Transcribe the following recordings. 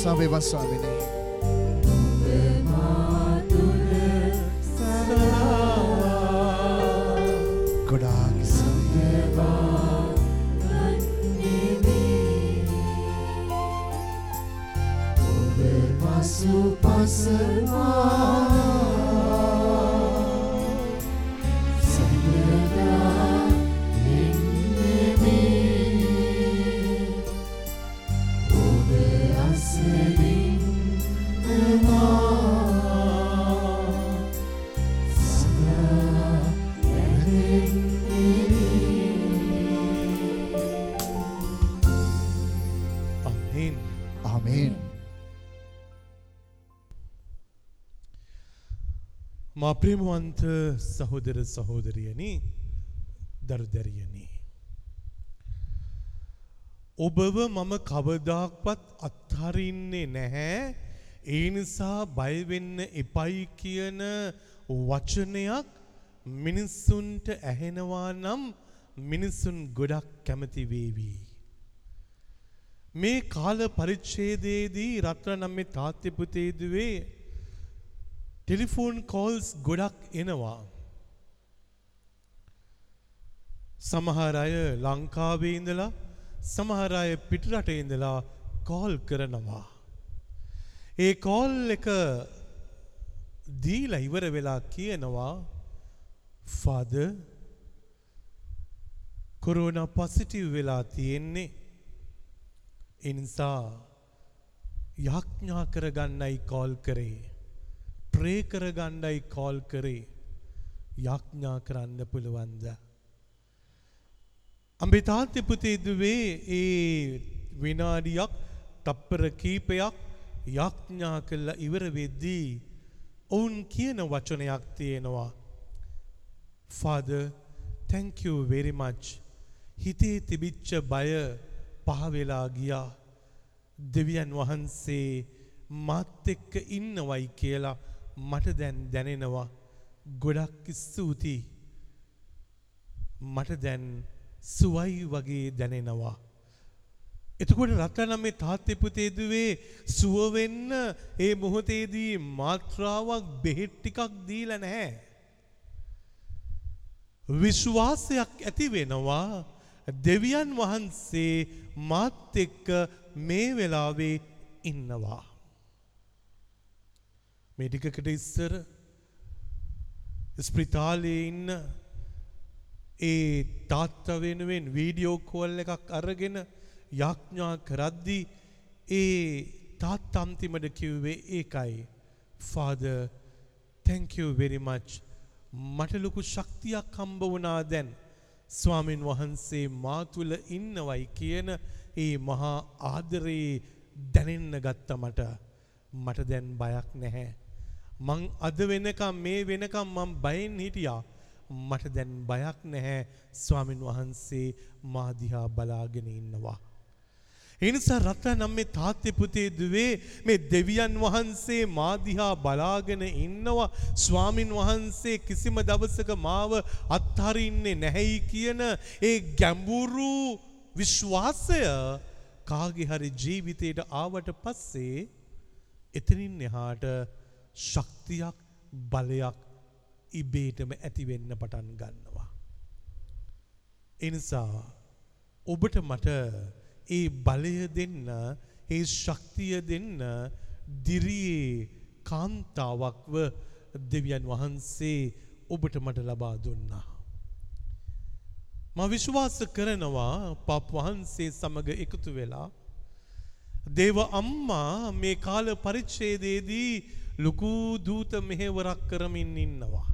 ප්‍රශංසා වේවා ස්වාමිනී. මා ප්‍රේමවන්ත සහෝදර සහෝදරියනි දරුදැරියනි. ඔබව මම කවදාක්වත් අත්හරින්නේ නැහැ ඒ නිසා බයවෙන්න එපයි කියන වචනයක් මිනිස්සුන්ට ඇහෙනවා නම් මිනිස්සුන් ගොඩක් කැමති වේවී. මේ කාල පරිච්ඡේදයේදී රත්නනම් මේ තාත්‍ය පුතේදුවේ ටෙලිෆෝන් කෝල්ස් ගොඩක් එනවා. සමහර අය ලංකාවේ ඉඳලා සමහර අය පිටරට ඉඳලා කෝල් කරනවා. ඒ කෝල් එක දීලා ඉවර වෙලා කියනවා ෆාද කොරෝනා පොසිටිව් වෙලා තියෙන්නේ එනිසා යාඥා කරගන්නයි කෝල් කරේ. ප්‍රේ කරගන්නයි කෝල් කරේ. යාඥා කරන්න පුළුවන්ද. අම්බේ තාත්‍ය පුතේදුවේ ඒ විනාඩියක් තප්පර කීපයක් යාඥා කළා ඉවර වෙද්දී ඔවුන් කියන වචනයක් තියෙනවා. Father, thank you very much. හිතේ තිබිච්ච බය පහවෙලා ගියා. දෙවියන් වහන්සේ මාත් එක්ක ඉන්නවයි කියලා මට දැන් දැනෙනවා. ගොඩක් ස්තුතියි. මට දැන් සුවයි වගේ දැනෙනවා. එතකොට රත්නම් මේ තාත්තේ පුතේදුවේ සුව වෙන්න ඒ මොහොතේදී මාත්‍රාවක් බෙහෙත් ටිකක් දීලා නැහැ. විශ්වාසයක් ඇති වෙනවා දෙවියන් වහන්සේ මාත් එක්ක මේ වෙලාවේ ඉන්නවා. මේ ටිකකට ඉස්සර ස්ප්‍රිතාලයේ ඉන්න ඒ තාත්තා වෙනුවෙන් වීඩියෝ කෝල් එකක් අරගෙන යාඥා කරද්දී ඒ තාත්තා අන්තිමට කිව්වේ ඒකයි. Father, thank you very much. මට ලොකු ශක්තියක් හම්බ වුණා දැන්. ස්වාමින් වහන්සේ මා තුළ ඉන්නවයි කියන ඒ මහා ආදරේ දැනෙන්න ගත්ත මට මට දැන් බයක් නැහැ. මං අද වෙනකම් මේ වෙනකම් මං බයෙන් හිටියා. මට දැන් බයක් නැහැ ස්වාමින් වහන්සේ මා දිහා බලාගෙන ඉන්නවා. ඒ නිසා රත්නම් මේ තාත්තේ පුතේ දුවේ මේ දෙවියන් වහන්සේ මා දිහා බලාගෙන ඉන්නවා ස්වාමින් වහන්සේ කිසිම දවසක මාව අත්හරින්නේ නැහැයි කියන ඒ ගැඹුරු විශ්වාසය කාගේ හරි ජීවිතයට ආවට පස්සේ එතනින් එහාට ශක්තියක් බලයක් ඉබේටම ඇති වෙන්න පටන් ගන්නවා. ඒ නිසා ඔබට මට ඒ බලය දෙන්න ඒ ශක්තිය දෙන්න දිරියේ කාන්තාවක්ව දෙවියන් වහන්සේ ඔබට මට ලබා දුන්නා. මම විශ්වාස කරනවා පප් වහන්සේ සමග එකතු වෙලා දේව අම්මා මේ කාල පරිච්ඡේදයේදී ලොකු දූත මෙහෙවරක් කරමින් ඉන්නවා.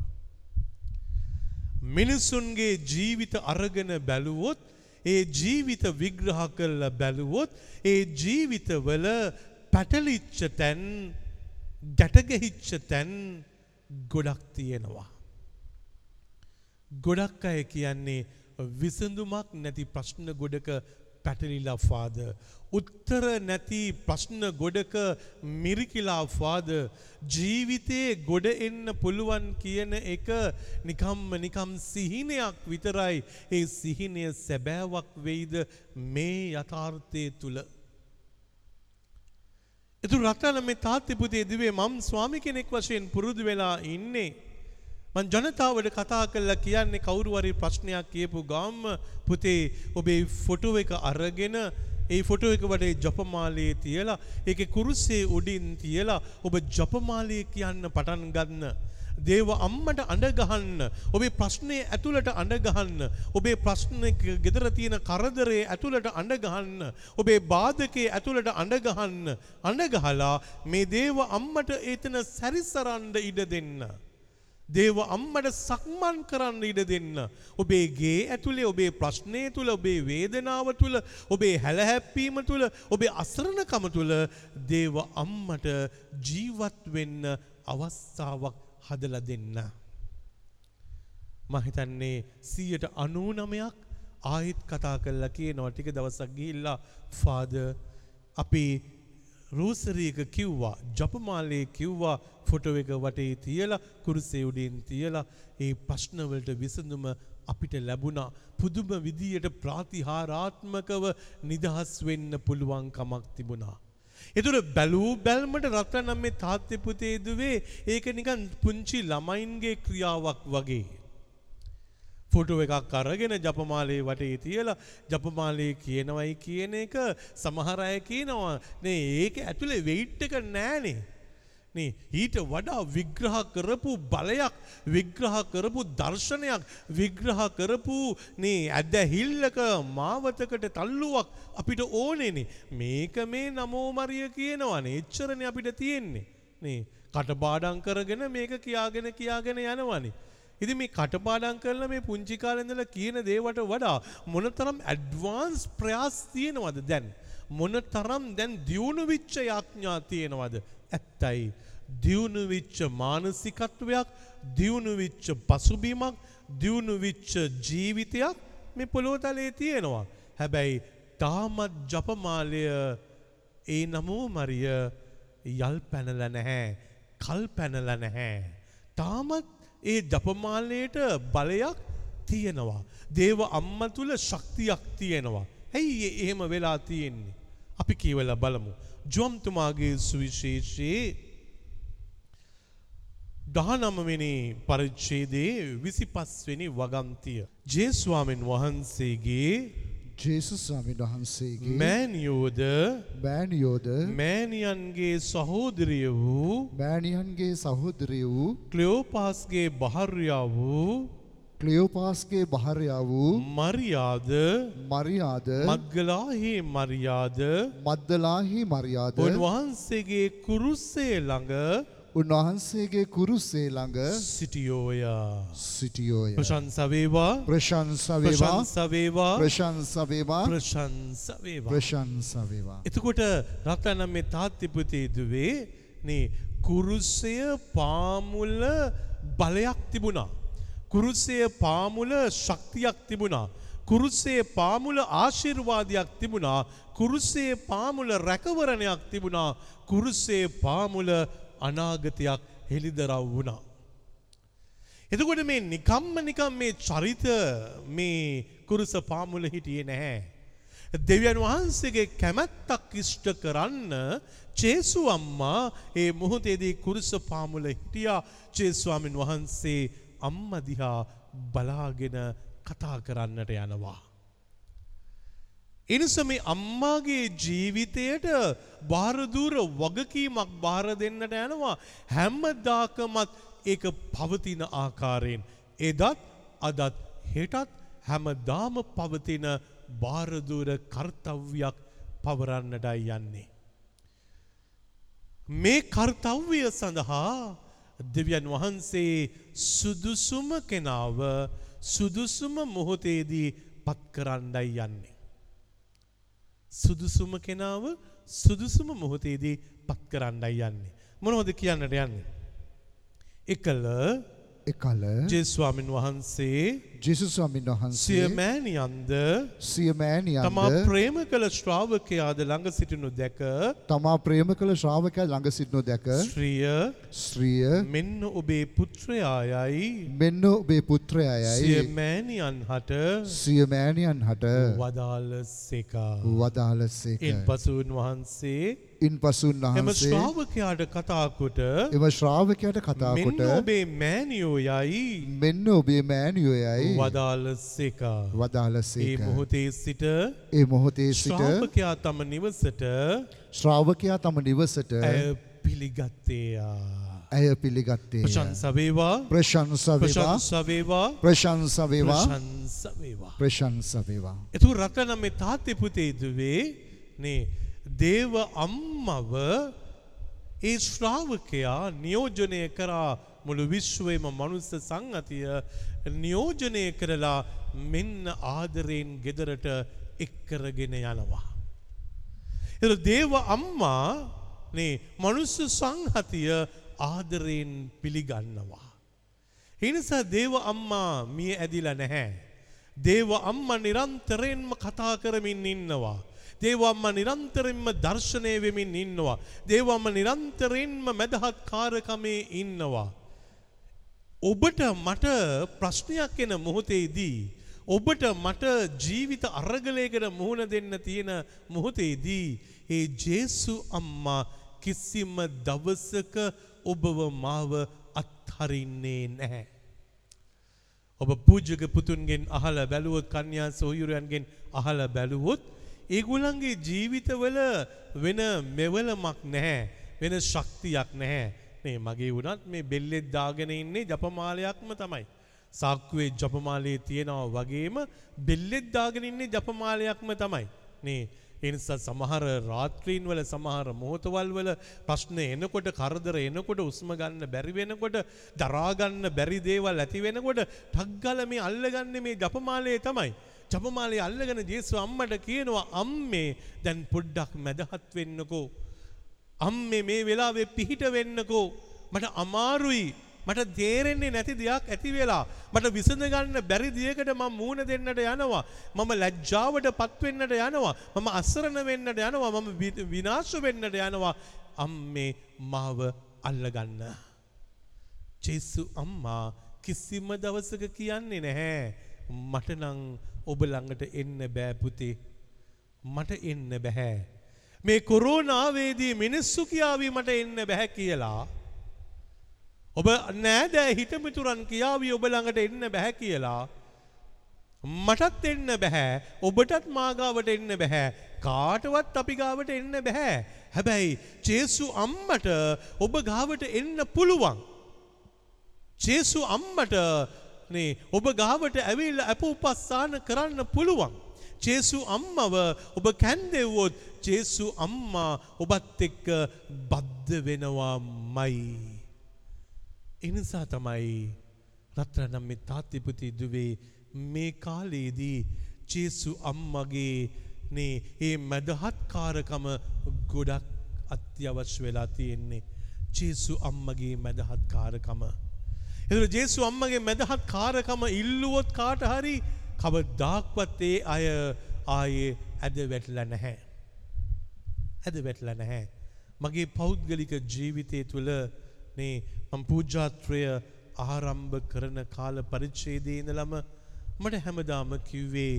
මිනිසුන්ගේ ජීවිත අරගෙන බැලුවොත් ඒ ජීවිත විග්‍රහ කරලා බැලුවොත් ඒ ජීවිතවල පැටලිච්ච තැන් ගැටගැහිච්ච තැන් ගොඩක් තියෙනවා. ගොඩක් අය කියන්නේ විසඳුමක් නැති ප්‍රශ්න ගොඩක පැටලිලා ෆාද. උත්තර නැති ප්‍රශ්න ගොඩක මිරිකිලා ෆාද. ජීවිතයේ ගොඩ එන්න පුළුවන් කියන එක නිකම්ම නිකම් සිහිනයක් විතරයි. ඒ සිහිනය සැබෑවක් වෙයිද මේ යථාර්ථය තුළ. එතු රටන මේ තාත්්‍යපුතේ දිවේ මම් ස්වාමි කෙනෙක් වශයෙන් පුරුදු වෙලා ඉන්නේ. මං ජනතාවට කතා කල්ලා කියන්නේ කවුරුවරි ප්‍රශ්නයක් කියපු ගාම්ම පුතේ ඔබේ ෆොටෝ එක අරගෙන ඒ ෆොටෝ එක වටේ ජපමාලයේ තියලා ඒක කුරුස්සේ උඩින් තියලා ඔබ ජපමාලය කියන්න පටන් ගන්න. දේව අම්මට අඩගහන්න ඔබේ ප්‍රශ්නය ඇතුළට අඩගහන්න ඔබේ ප්‍රශ්න ගෙදර තියෙන කරදරේ ඇතුළට අඩගහන්න ඔබේ බාධකේ ඇතුළට අඩගහන්න අඩගහලා මේ දේව අම්මට ඒතන සැරිසරන්ඩ ඉඩ දෙන්න. දේව අම්මට සක්මන් කරන්න ඉඩ දෙන්න. ඔබේ ගේ ඇතුළේ ඔබේ ප්‍රශ්නය තුළ ඔබේ වේදනාව තුළ ඔබේ හැලහැප්පීම තුළ ඔබේ අසරණකම තුළ දේව අම්මට ජීවත් වෙන්න අවස්ථාවක් හදලා දෙන්න. මහිතන්නේ සීයට අනූනමයක් ආහිත් කතා කරලා කියනවා ටික දවසක් ගිහිල්ලා ෆාද අපි රූසරීක කිව්වා ජපමාලයේ කිව්වා ෆොටෝ එක වටේ තියලා කුරුසේ උඩින් තියලා ඒ ප්‍රශ්නවලට විසඳුම අපිට ලැබුණා පුදුම විදියට ප්‍රාතිහාරාත්මකව නිදහස් වෙන්න පුළුවන් කමක් තිබුණා. එතුර බැලූ බැල්මට රත්නම් මේ තාත්්‍ය පුතේදුවේ ඒක නිකන් පුංචි ළමයින්ගේ ක්‍රියාවක් වගේ. ෆොටෝ එකක් අරගෙන ජපමාලයේ වටේ තියලා ජපමාලයේ කියනවයි කියන එක සමහර අය කියනවා. නේ ඒක ඇතුලේ වෙයිට් එක නෑනේ. නේ ඊට වඩා විග්‍රහ කරපු බලයක් විග්‍රහ කරපු දර්ශනයක් විග්‍රහ කරපු නේ ඇදහිල්ලක මාවතකට තල්ලුවක් අපිට ඕනේනේ මේක මේ නමෝ මරිය කියනවනේ එච්චරනේ අපිට තියෙන්නේ. නේ කටපාඩම් කරගෙන මේක කියාගෙන කියාගෙන යනවනේ ඉතින් මේ කටපාඩම් කරලා මේ පුංචි කාලේ ඉඳලා කියන දේවට වඩා මොනතරම් ඇඩ්වාන්ස් ප්‍රයාස් තියෙනවද දැන්? මොනතරම් දැන් දියුණු වෙච්ච යාඥා තියෙනවද? ඇත්තයි. දියුණු වෙච්ච මානසිකත්වයක් දියුණු වෙච්ච පසුබිමක් දියුණු වෙච්ච ජීවිතයක් මේ පොළොව තලයේ තියෙනවා. හැබැයි තාමත් ජපමාලය ඒ නමෝ මරිය යල් පැනලා නැහැ කල් පැනලා නැහැ. තාමත් ඒ ජපමාලයට බලයක් තියෙනවා. දේව අම්ම තුළ ශක්තියක් තියෙනවා. ඇයි එහෙම වෙලා තියෙන්නේ. අපි කියවල බලමු. ජොම්තුමාගේ සුවිශේෂයේ දහනමවෙනි පරිච්ඡේදයේ විසි පස්වෙනි වගන්තිය. ජේස්වාමෙන් වහන්සේගේ ජේසුස් ස්වාමීන් වහන්සේගේ මෑනියෝද බෑනියෝද මෑනියන්ගේ සහෝදරිය වූ බෑනියන්ගේ සහෝදරිය වූ ක්ලියෝපාස්ගේ භාර්යාව වූ ක්ලියෝපාස්ගේ භාර්යාව වූ මරියාද? මරියාද? මග්ගලාහි මරියාද? මද්දලාහි මරියාද? උන්වහන්සේගේ කුරුස්සේ ළඟ උන්වහන්සේගේ කුරුසේ ළඟ සිටියෝය. සිටියෝය. ප්‍රශංස වේවා ප්‍රශංස වේවා ප්‍රශංස වේවා ප්‍රශංස වේවා ප්‍රශංස වේවා. ප්‍රශංස වේවා. එතකොට රත්නම් මේ තාත්තිපුතේ දුවේ නේ කුරුස්සය පාමුල බලයක් තිබුණා. කුරුස්සය පාමුල ශක්තියක් තිබුණා. කුරුස්සේ පාමුල ආශිර්වාදයක් තිබුණා. කුරුස්සේ පාමුල රැකවරණයක් තිබුණා. කුරුස්සේ පාමුල අනාගතයක් හෙළිදරව් වුණා. එතකොට මේ නිකම්ම නිකම් මේ චරිත මේ කුරුස පාමුල හිටියේ නැහැ. දෙවියන් වහන්සේගේ කැමැත්තක් ඉෂ්ට කරන්න චේසු අම්මා ඒ මොහොතේදී කුරුස පාමුල හිටියා චේස්වාමින් වහන්සේ අම්ම දිහා බලාගෙන කතා කරන්නට යනවා. එනිස මේ අම්මාගේ ජීවිතයට බාරදූර වගකීමක් බාර දෙන්නට යනවා හැම්මදාකමත් ඒක පවතින ආකාරයෙන්. එදත් අදත් හෙටත් හැමදාම පවතින බාරදූර කර්තව්යක් පවරන්නටයි යන්නේ. මේ කර්තව්‍ය සඳහා දෙවියන් වහන්සේ සුදුසුම කෙනාව සුදුසුම මොහොතේදී පත් කරන්නයි යන්නේ. සුදුසුම කෙනාව සුදුසුම මොහොතේදී පත් කරන්නයි යන්නේ. මොනවද කියන්නට යන්නේ. එකල එකල ජෙස්වාමින් වහන්සේ ජෙසුස් ස්වාමීන් සිය වහන්සේ මෑණියන්ද සිය තමා මෑණියන්ද ප්‍රේම කළ ශ්‍රාවකයාද ළඟ සිටිනු දැක? තමා ප්‍රේම කළ ශ්‍රාවකයා ළඟ සිටිනු දැක? ශ්‍රිය ශ්‍රිය මෙන්න ඔබේ පුත්‍රයායයි. මෙන්න ඔබේ සිය පුත්‍රයායයි. මෑණියන් හට සිය මෑණියන් හට වදාළ සේකා. වදාළසේක. ඉන් පසුන් වහන්සේ ඉන්පසු එම උන්වහන්සේ ශ්‍රාවකයාට කතාකොට එම ශ්‍රාවකයාට කතා මෙන්න ඔබේ මෑනියෝ යයි මෙන්න ඔබේ මෑණියෝයයි වදාළ සේකා. ඒ වදාළසේක. මොහොතේ සිට ඒ මොහොතේ සිට ශ්‍රාවකයා තම නිවසට ශ්‍රාවකයා තම නිවසට පිළිගත්තේයා. ඇය පිළිගත්තේ. ප්‍රශංසවේවා ප්‍රශංසවේවා ප්‍රශංසවේවා ප්‍රශංසවේවා ප්‍රශංසවේවා. ප්‍රශංසවේවා. එතු රටනම් මේ තාත්තෙ පුතේදුවේ නේ දේව අම්මව ඒ ශ්‍රාවකයා නියෝජනය කරා මුළු විශ්වයම මනුස්ස සංහතිය නියෝජනය කරලා මෙන්න ආදරයෙන් ගෙදරට එක්කරගෙන යනවා. එ දේව අම්මා නේ මනුස්ස සංහතිය ආදරයෙන් පිළිගන්නවා. එනිසා දේව අම්මා මිය ඇදිල නැහැ. දේව අම්ම නිරන්තරයෙන්ම කතා කරමින් ඉන්නවා. දේවම්ම නිරන්තරයෙන්ම දර්ශනය වෙමින් ඉන්නවා. දේවම්ම නිරන්තරයෙන්ම මැදහත් කාරකමේ ඉන්නවා. ඔබට මට ප්‍රශ්නයක් එන මොහොතේදී. ඔබට මට ජීවිත අරගලයකට මුහුණ දෙන්න තියෙන මොහොතේදී. ඒ ජේසු අම්මා කිසිම දවසක ඔබව මාව අත්හරින්නේ නැහැ. ඔබ පූජක පුතුන්ගෙන් අහල බැලුවොත් කන්‍යා සොහයුරයන්ගෙන් අහල බැලුවොත් ඒගුලන්ගේ ජීවිතවල වෙන මෙවලමක් නැහැ වෙන ශක්තියක් නැහැ මේ මගේ වුණත් මේ බෙල්ලෙත් දාගෙන ඉන්නේ ජපමාලයක්ම තමයි. සාක්කුවේ ජපමාලයේ තියෙනවා වගේම බෙල්ලෙත් දාගෙන ඉන්නේ ජපමාලයක්ම තමයි. නේ එනිසා සමහර රාත්‍රීන් වල සමහර මොහොතවල් වල ප්‍රශ්න එනකොට කරදර එනකොට උස්ම ගන්න බැරි වෙනකොට දරා ගන්න බැරි දේවල් ඇති වෙනකොට ටග්ගල මේ අල්ලගන්නේ මේ ජපමාලයේ තමයි. ජපමාලයේ අල්ලගෙන ජේසු අම්මට කියනවා අම්මේ දැන් පොඩ්ඩක් මැදහත් වෙන්නකෝ. අම්මේ මේ වෙලාවේ පිහිට වෙන්නකෝ. මට අමාරුයි. මට තේරෙන්නේ නැති දෙයක් ඇති වෙලා. මට විසඳගන්න බැරි දියකට මම මූණ දෙන්නට යනවා. මම ලැජ්ජාවට පත් වෙන්නට යනවා. මම අසරණ වෙන්නට යනවා. මම වි- විනාශ වෙන්නට යනවා. අම්මේ මාව අල්ලගන්න. ජේසු අම්මා කිසිම දවසක කියන්නේ නැහැ. මට නම් ඔබ ළඟට එන්න බෑ පුතේ. මට එන්න බැහැ. මේ කොරෝනාවේදී මිනිස්සු කියාවී මට එන්න බැහැ කියලා ඔබ නෑදෑ හිටමිතුරන් කියාවී ඔබ ළඟට එන්න බැහැ කියලා. මටත් එන්න බැහැ ඔබටත් මාගාවට එන්න බැහැ කාටවත් අපි ගාවට එන්න බැහැ. හැබැයි චේසු අම්මට ඔබ ගාවට එන්න පුළුවන්. චේසු අම්මට නේ ඔබ ගාවට ඇවිල් ඇප උපස්සාන කරන්න පුළුවන්. චේසු අම්මව ඔබ කැන්දෙව්වොත් චේසු අම්මා ඔබත් එක්ක බද්ධ වෙනවා මයි. එනිසා තමයි රත්‍රනම් මේ තාත්තිපති දුවේ මේ කාලයේදී චේසු අම්මගේ නේ ඒ මැදහත්කාරකම ගොඩක් අත්‍යවශ්‍ය වෙලා තියෙන්නේ. චේසු අම්මගේ මැදහත්කාරකම. එතුර ජේසු අම්මගේ මැදහත් කාරකම ඉල්ලුවොත් කාට හරි කවදාක්වත් ඒ අය ආයේ ඇද වැටල නැහැ. ඇද වැටල නැහැ. මගේ පෞද්ගලික ජීවිතය තුළ නේ මම් පූජාත්‍රය ආරම්භ කරන කාල පරිච්ඡේදයේ ඉඳලම මට හැමදාම කිව්වේ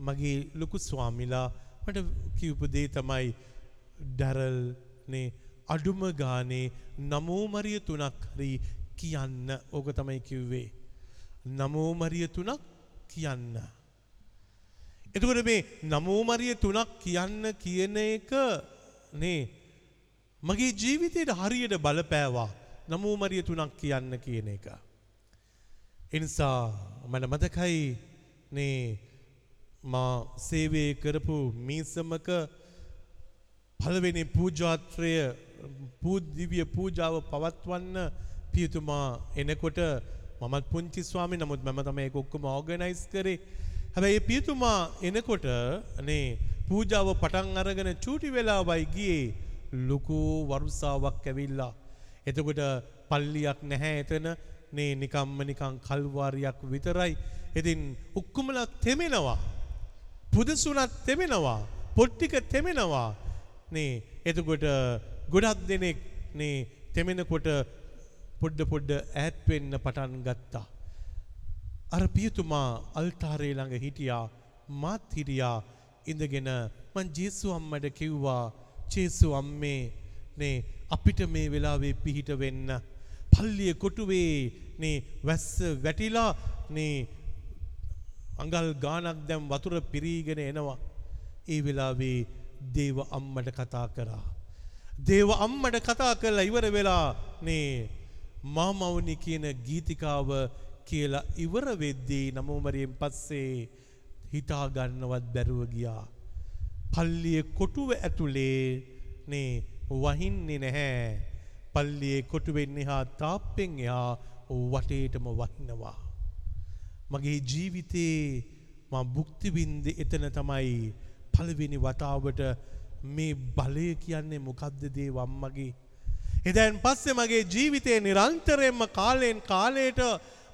මගේ ලොකු ස්වාමිලා මට කිව්පු දේ තමයි ඩැරල් නේ අඩුම ගානේ නමෝ මරිය තුනක් හරි කියන්න ඕක තමයි කිව්වේ. නමෝ මරිය තුනක් කියන්න. එතකොට මේ නමෝ මරිය තුනක් කියන්න කියන එක නේ මගේ ජීවිතයට හරියට බලපෑවා නමෝ මරිය තුනක් කියන්න කියන එක. එනිසා මට මතකයි නේ මා සේවය කරපු මීසමක පළවෙනි පූජාත්‍රය පූදිවිය පූජාව පවත්වන්න පියතුමා එනකොට මමත් පුංචි ස්වාමි නමුත් මම තමයි ඒක ඔක්කොම ඕගනයිස් කරේ. හැබැයි ඒ පියතුමා එනකොට නේ පූජාව පටන් අරගෙන චූටි වෙලාවයි ගියේ ලොකු වරුසාවක් ඇවිල්ලා. එතකොට පල්ලියක් නැහැ එතන නේ නිකම්ම නිකං කල්වාරයක් විතරයි. ඉතින් උක්කුමලා තෙමෙනවා. පුදසුනත් තෙමෙනවා. පොට්ටික තෙමෙනවා. නේ එතකොට ගොඩක් දෙනෙක් නේ තෙමෙනකොට පොඩ්ඩ පොඩ්ඩ ඈත්වෙන්න පටන් ගත්තා. අර පියතුමා අල්තාරේ ළඟ හිටියා මාත් හිටියා. ඉඳගෙන මං ජේසු අම්මට කිව්වා ජේසු අම්මේ නේ අපිට මේ වෙලාවේ පිහිට වෙන්න. පල්ලිය කොටුවේ නේ වැස්ස වැටිලා නේ අඟල් ගානක් දැම් වතුර පිරීගෙන එනවා. ඒ වෙලාවේ දේව අම්මට කතා කරා. දේව අම්මට කතා කරලා ඉවර වෙලා නේ මාමවුනි කියන ගීතිකාව කියලා ඉවර වෙද්දී නමෝමරියෙන් පස්සේ හිතා ගන්නවත් බැරුව ගියා. පල්ලිය කොටුව ඇතුලේ නේ වහින්නේ නැහැ. පල්ලියේ කොටුවෙන් එහා තාප්පෙන් එහා වටේටම වහිනවා. මගේ ජීවිතේ මම භුක්ති විඳි එතන තමයි පළවෙනි වතාවට මේ බලය කියන්නේ මොකද්ද දේව අම්මගේ එදැන් පස්සේ මගේ ජීවිතේ නිරන්තරයෙන්ම කාලයෙන් කාලයට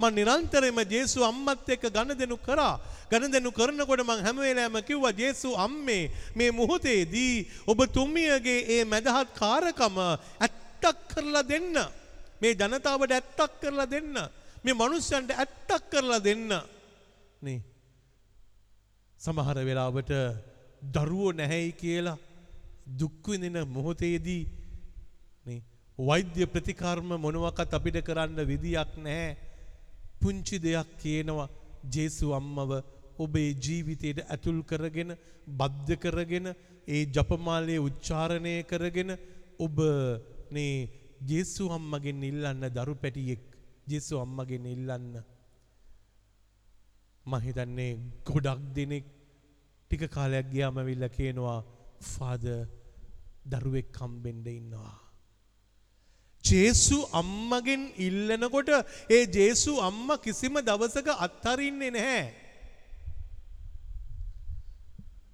මං නිරන්තරයෙන්ම ජේසු අම්මත් එක්ක ගනුදෙනු කරා. ගනුදෙනු කරනකොට මං හැම වෙලාවෙම කිව්වා ජේසු අම්මේ මේ මොහොතේදී ඔබ තුමියගේ ඒ මැදහත් කාරකම ඇත්තක් කරලා දෙන්න. මේ ජනතාවට ඇත්තක් කරලා දෙන්න. මේ මිනිස්සුන්ට ඇත්තක් කරලා දෙන්න. නේ. සමහර වෙලාවට දරුවෝ නැහැයි කියලා දුක් විඳින මොහොතේදී නේ වෛද්‍ය ප්‍රතිකර්ම මොනවකත් අපිට කරන්න විදියක් නැහැ. පුංචි දෙයක් කියනවා ජේසු අම්මව ඔබේ ජීවිතයට ඇතුල් කරගෙන බද්ධ කරගෙන ඒ ජපමාලයේ උච්චාරණය කරගෙන ඔබ නේ ජේසු අම්මගෙන් ඉල්ලන්න දරු පැටියෙක් ජේසු අම්මගෙන් ඉල්ලන්න මම හිතන්නේ ගොඩක් දෙනෙක් ටික කාලයක් ගියාම ඇවිල්ලා කියනවා ෆාදර් දරුවෙක් හම්බෙන්න ඉන්නවා ජේසු අම්මගෙන් ඉල්ලනකොට ඒ ජේසු අම්ම කිසිම දවසක අත්හරින්නේ නැහැ.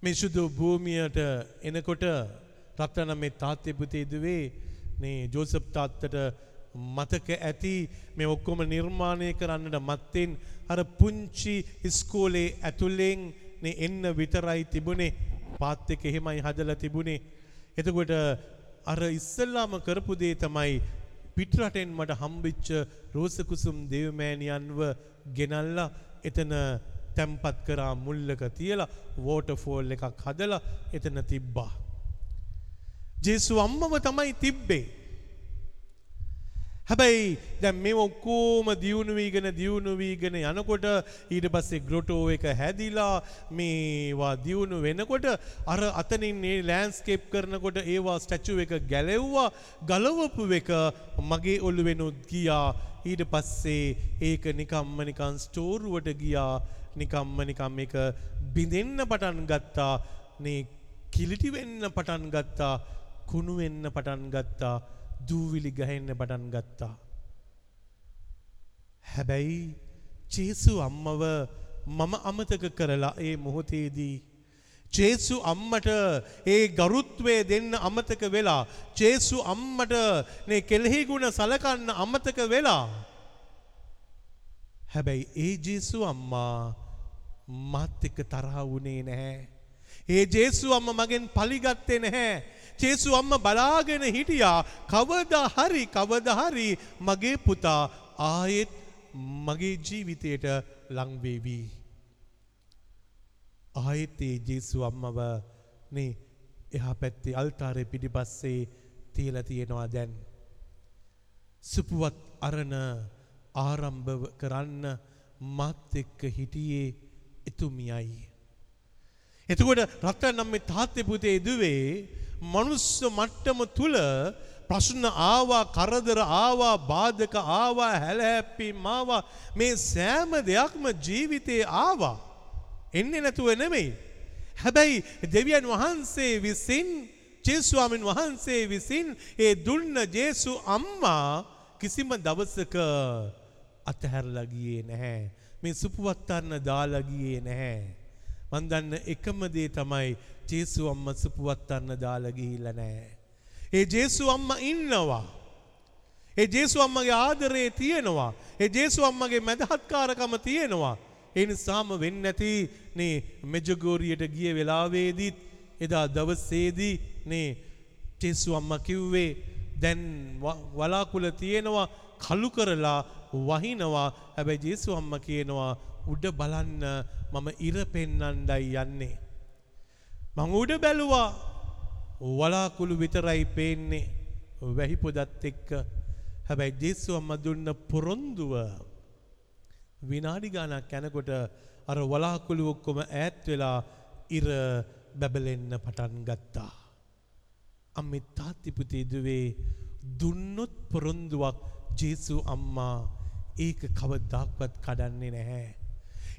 මේ සුදු භූමියට එනකොට රත්තරන් මේ තාත්තේ පුතේ දුවේ මේ ජෝසප් තාත්තට මතක ඇති මේ ඔක්කොම නිර්මාණය කරන්නට මත්තෙන් අර පුංචි ඉස්කෝලේ ඇතුලෙන් නේ එන්න විතරයි තිබුණේ පාත් එක එහෙමයි හදලා තිබුණේ එතකොට අර ඉස්සල්ලාම කරපු දේ තමයි පිටරටෙන් මට හම්බිච්ච රෝසකුසුම් දේවමෑණියන්ව ගෙනල්ලා එතන තැම්පත් කරා මුල්ලක තියලා වෝටෆෝල් එකක් හදලා එතන තිබ්බා. ජේසු අම්මව තමයි තිබ්බේ. හැබැයි දැන් මේ ඔක්කොම දියුණු වීගෙන දියුණු වීගෙන යනකොට ඊට පස්සේ ග්‍රොටෝ එක හැදිලා මේවා දියුණු වෙනකොට අර අතනින් මේ ලෑන්ඩ්ස්කේප් කරනකොට ඒවා ස්ටැචු එක ගැලෙව්වා ගලවපු එක මගේ ඔළුවෙනුත් ගියා. ඊට පස්සේ ඒක නිකම්ම නිකන් ස්ටෝරුවට ගියා. නිකම්ම නිකම් එක බිඳෙන්න පටන් ගත්තා. නේ කිලිටි වෙන්න පටන් ගත්තා. කුණු වෙන්න පටන් ගත්තා. දූවිලි ගහෙන්න පටන් ගත්තා. හැබැයි චේසු අම්මව මම අමතක කරලා ඒ මොහොතේදී ජේසු අම්මට ඒ ගරුත්වය දෙන්න අමතක වෙලා ජේසු අම්මට මේ කෙලෙහි ගුණ සලකන්න අමතක වෙලා හැබැයි ඒ ජේසු අම්මා මාත් එක්ක තරහ වුණේ නැහැ. ඒ ජේසු අම්ම මගෙන් පලිගත්තේ නැහැ. ජේසු අම්ම බලාගෙන හිටියා කවදා හරි කවදා හරි මගේ පුතා ආයෙත් මගේ ජීවිතයට ලං වේවි. ආයෙත් ඒ ජේසු අම්මව නේ එහා පැත්තේ අල්තාරේ පිටිපස්සේ තියලා තියෙනවා දැන්. සුපුවත් අරණ ආරම්භ කරන්න මත් එක්ක හිටියේ එතුමියයි. එතකොට රත්තරන් නම් මේ තාත්තේ පුතේ දුවේ මනුස්ස මට්ටම තුල ප්‍රශ්න ආවා කරදර ආවා බාධක ආවා හැලහැප්පීම් ආවා මේ සෑම දෙයක්ම ජීවිතේ ආවා. එන්නේ නැතුව නෙමෙයි. හැබැයි දෙවියන් වහන්සේ විසින් ජේසුස්වාමීන් වහන්සේ විසින් ඒ දුන්න ජේසු අම්මා කිසිම දවසක අතහැරලා ගියේ නැහැ. මේ සුපුවත්තන්න දාලා ගියේ නැහැ. මන් දන්න එකම දේ තමයි ජේසු අම්මා සුපුවත්තන්න දාලා ගිහිල්ලා නැහැ. ඒ ජේසු අම්මා ඉන්නවා. ඒ ජේසු අම්මගේ ආදරේ තියෙනවා. ඒ ජේසු අම්මගේ මැදහත්කාරකම තියෙනවා. ඒ නිසාම වෙන්නේ නැති නේ මෙජගෝරියට ගිය වෙලාවේදීත් එදා දවසේදී නේ ජේසු අම්මා කිව්වේ දැන් ව- වලාකුළ තියෙනවා කළු කරලා වහිනවා. හැබැයි ජේසු අම්මා කියනවා උඩ බලන්න මම ඉර පෙන්නන්නයි යන්නේ. මං උඩ බැලුවා වලාකුළු විතරයි පේන්නේ වැහිපොදත් එක්ක හැබැයි ජේසු අම්ම දුන්න පොරොන්දුව විනාඩි ගානක් යනකොට අර වලාකුළු ඔක්කොම ඈත් වෙලා ඉර බැබලෙන්න පටන් ගත්තා. අම්මි තාත්තිපුතේ දුවේ දුන්නොත් පොරොන්දුවක් ජේසු අම්මා ඒක කවදාක්වත් කඩන්නේ නැහැ.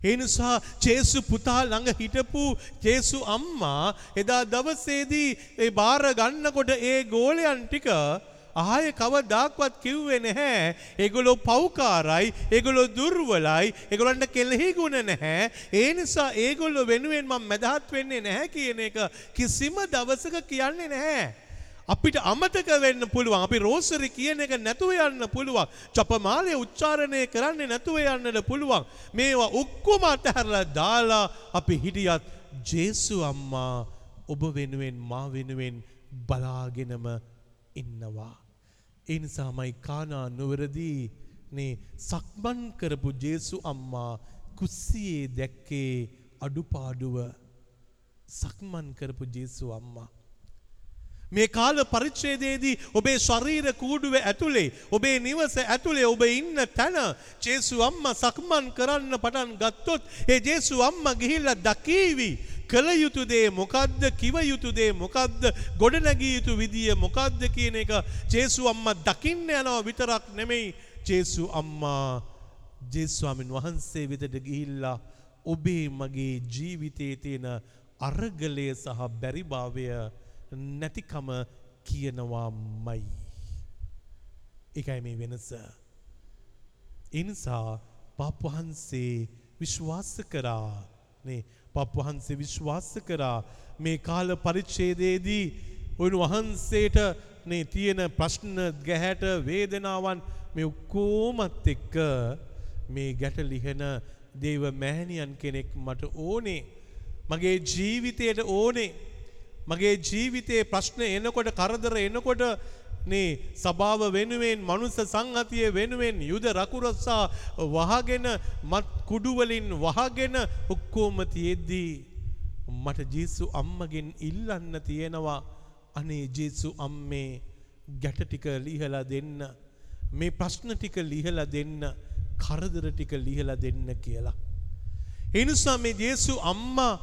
ඒ නිසා ජේසු පුතා ළඟ හිටපු ජේසු අම්මා එදා දවසේදී ඒ බාර ගන්නකොට ඒ ගෝලයන් ටික ආය කවදාක්වත් කිව්වේ නැහැ. ඒගොල්ලෝ පව්කාරයි, ඒගොල්ලෝ දුර්වලයි, ඒගොල්ලන්ට කෙලෙහි ගුණ නැහැ. ඒ නිසා ඒගොල්ලෝ වෙනුවෙන් මම මැදහත් වෙන්නේ නැහැ කියන එක කිසිම දවසක කියන්නේ නැහැ. අපිට අමතක වෙන්න පුළුවන්. අපි රෝසරි කියන එක නැතුව යන්න පුළුවන්. ජපමාලය උච්චාරණය කරන්නේ නැතුව යන්නට පුළුවන්. මේවා ඔක්කොම අතහැරලා දාලා අපි හිටියත් ජේසු අම්මා ඔබ වෙනුවෙන් මා වෙනුවෙන් බලාගෙනම ඉන්නවා. ඒ නිසාමයි කානා නුවරදී නේ සක්මන් කරපු ජේසු අම්මා කුස්සියේ දැක්කේ අඩුපාඩුව සක්මන් කරපු ජේසු අම්මා. මේ කාල පරිච්ඡේදයේදී ඔබේ ශරීර කූඩුව ඇතුලේ ඔබේ නිවස ඇතුලේ ඔබ ඉන්න තැන ජේසු අම්මා සක්මන් කරන්න පටන් ගත්තොත් ඒ ජේසු අම්මා ගිහිල්ලා දකීවි. කළ යුතු දේ මොකද්ද? කිව යුතු දේ මොකද්ද? ගොඩනැගිය යුතු විදිය මොකද්ද කියන එක ජේසු අම්මා දකින්න යනවා විතරක් නෙමෙයි. ජේසු අම්මා ජේස්වාමින් වහන්සේ වෙතට ගිහිල්ලා ඔබේ මගේ ජීවිතයේ තියෙන අරගලය සහ බැරිභාවය නැතිකම කියනවාමයි. එකයි මේ වෙනස. එනිසා පප්වහන්සේ විශ්වාස කරා නේ පප්වහන්සේ විශ්වාස කරා මේ කාල පරිච්ඡේදයේදී උන්වහන්සේට නේ තියෙන ප්‍රශ්න ගැහැට වේදනාවන් මේ ඔක්කොමත් එක්ක මේ ගැට ලිහෙන දේව මෑණියන් කෙනෙක් මට ඕනේ මගේ ජීවිතයට ඕනේ මගේ ජීවිතයේ ප්‍රශ්න එනකොට කරදර එනකොට නේ සභාව වෙනුවෙන් මනුස්ස සංහතිය වෙනුවෙන් යුද රකුරස්සා වහගෙන මත් කුඩුවලින් වහගෙන ඔක්කෝම තියෙද්දී මට ජේසු අම්මගෙන් ඉල්ලන්න තියෙනවා අනේ ජේසු අම්මේ ගැට ටික ලිහලා දෙන්න මේ ප්‍රශ්න ටික ලිහලා දෙන්න කරදර ටික ලිහලා දෙන්න කියලා. එනිසා මේ ජේසු අම්මා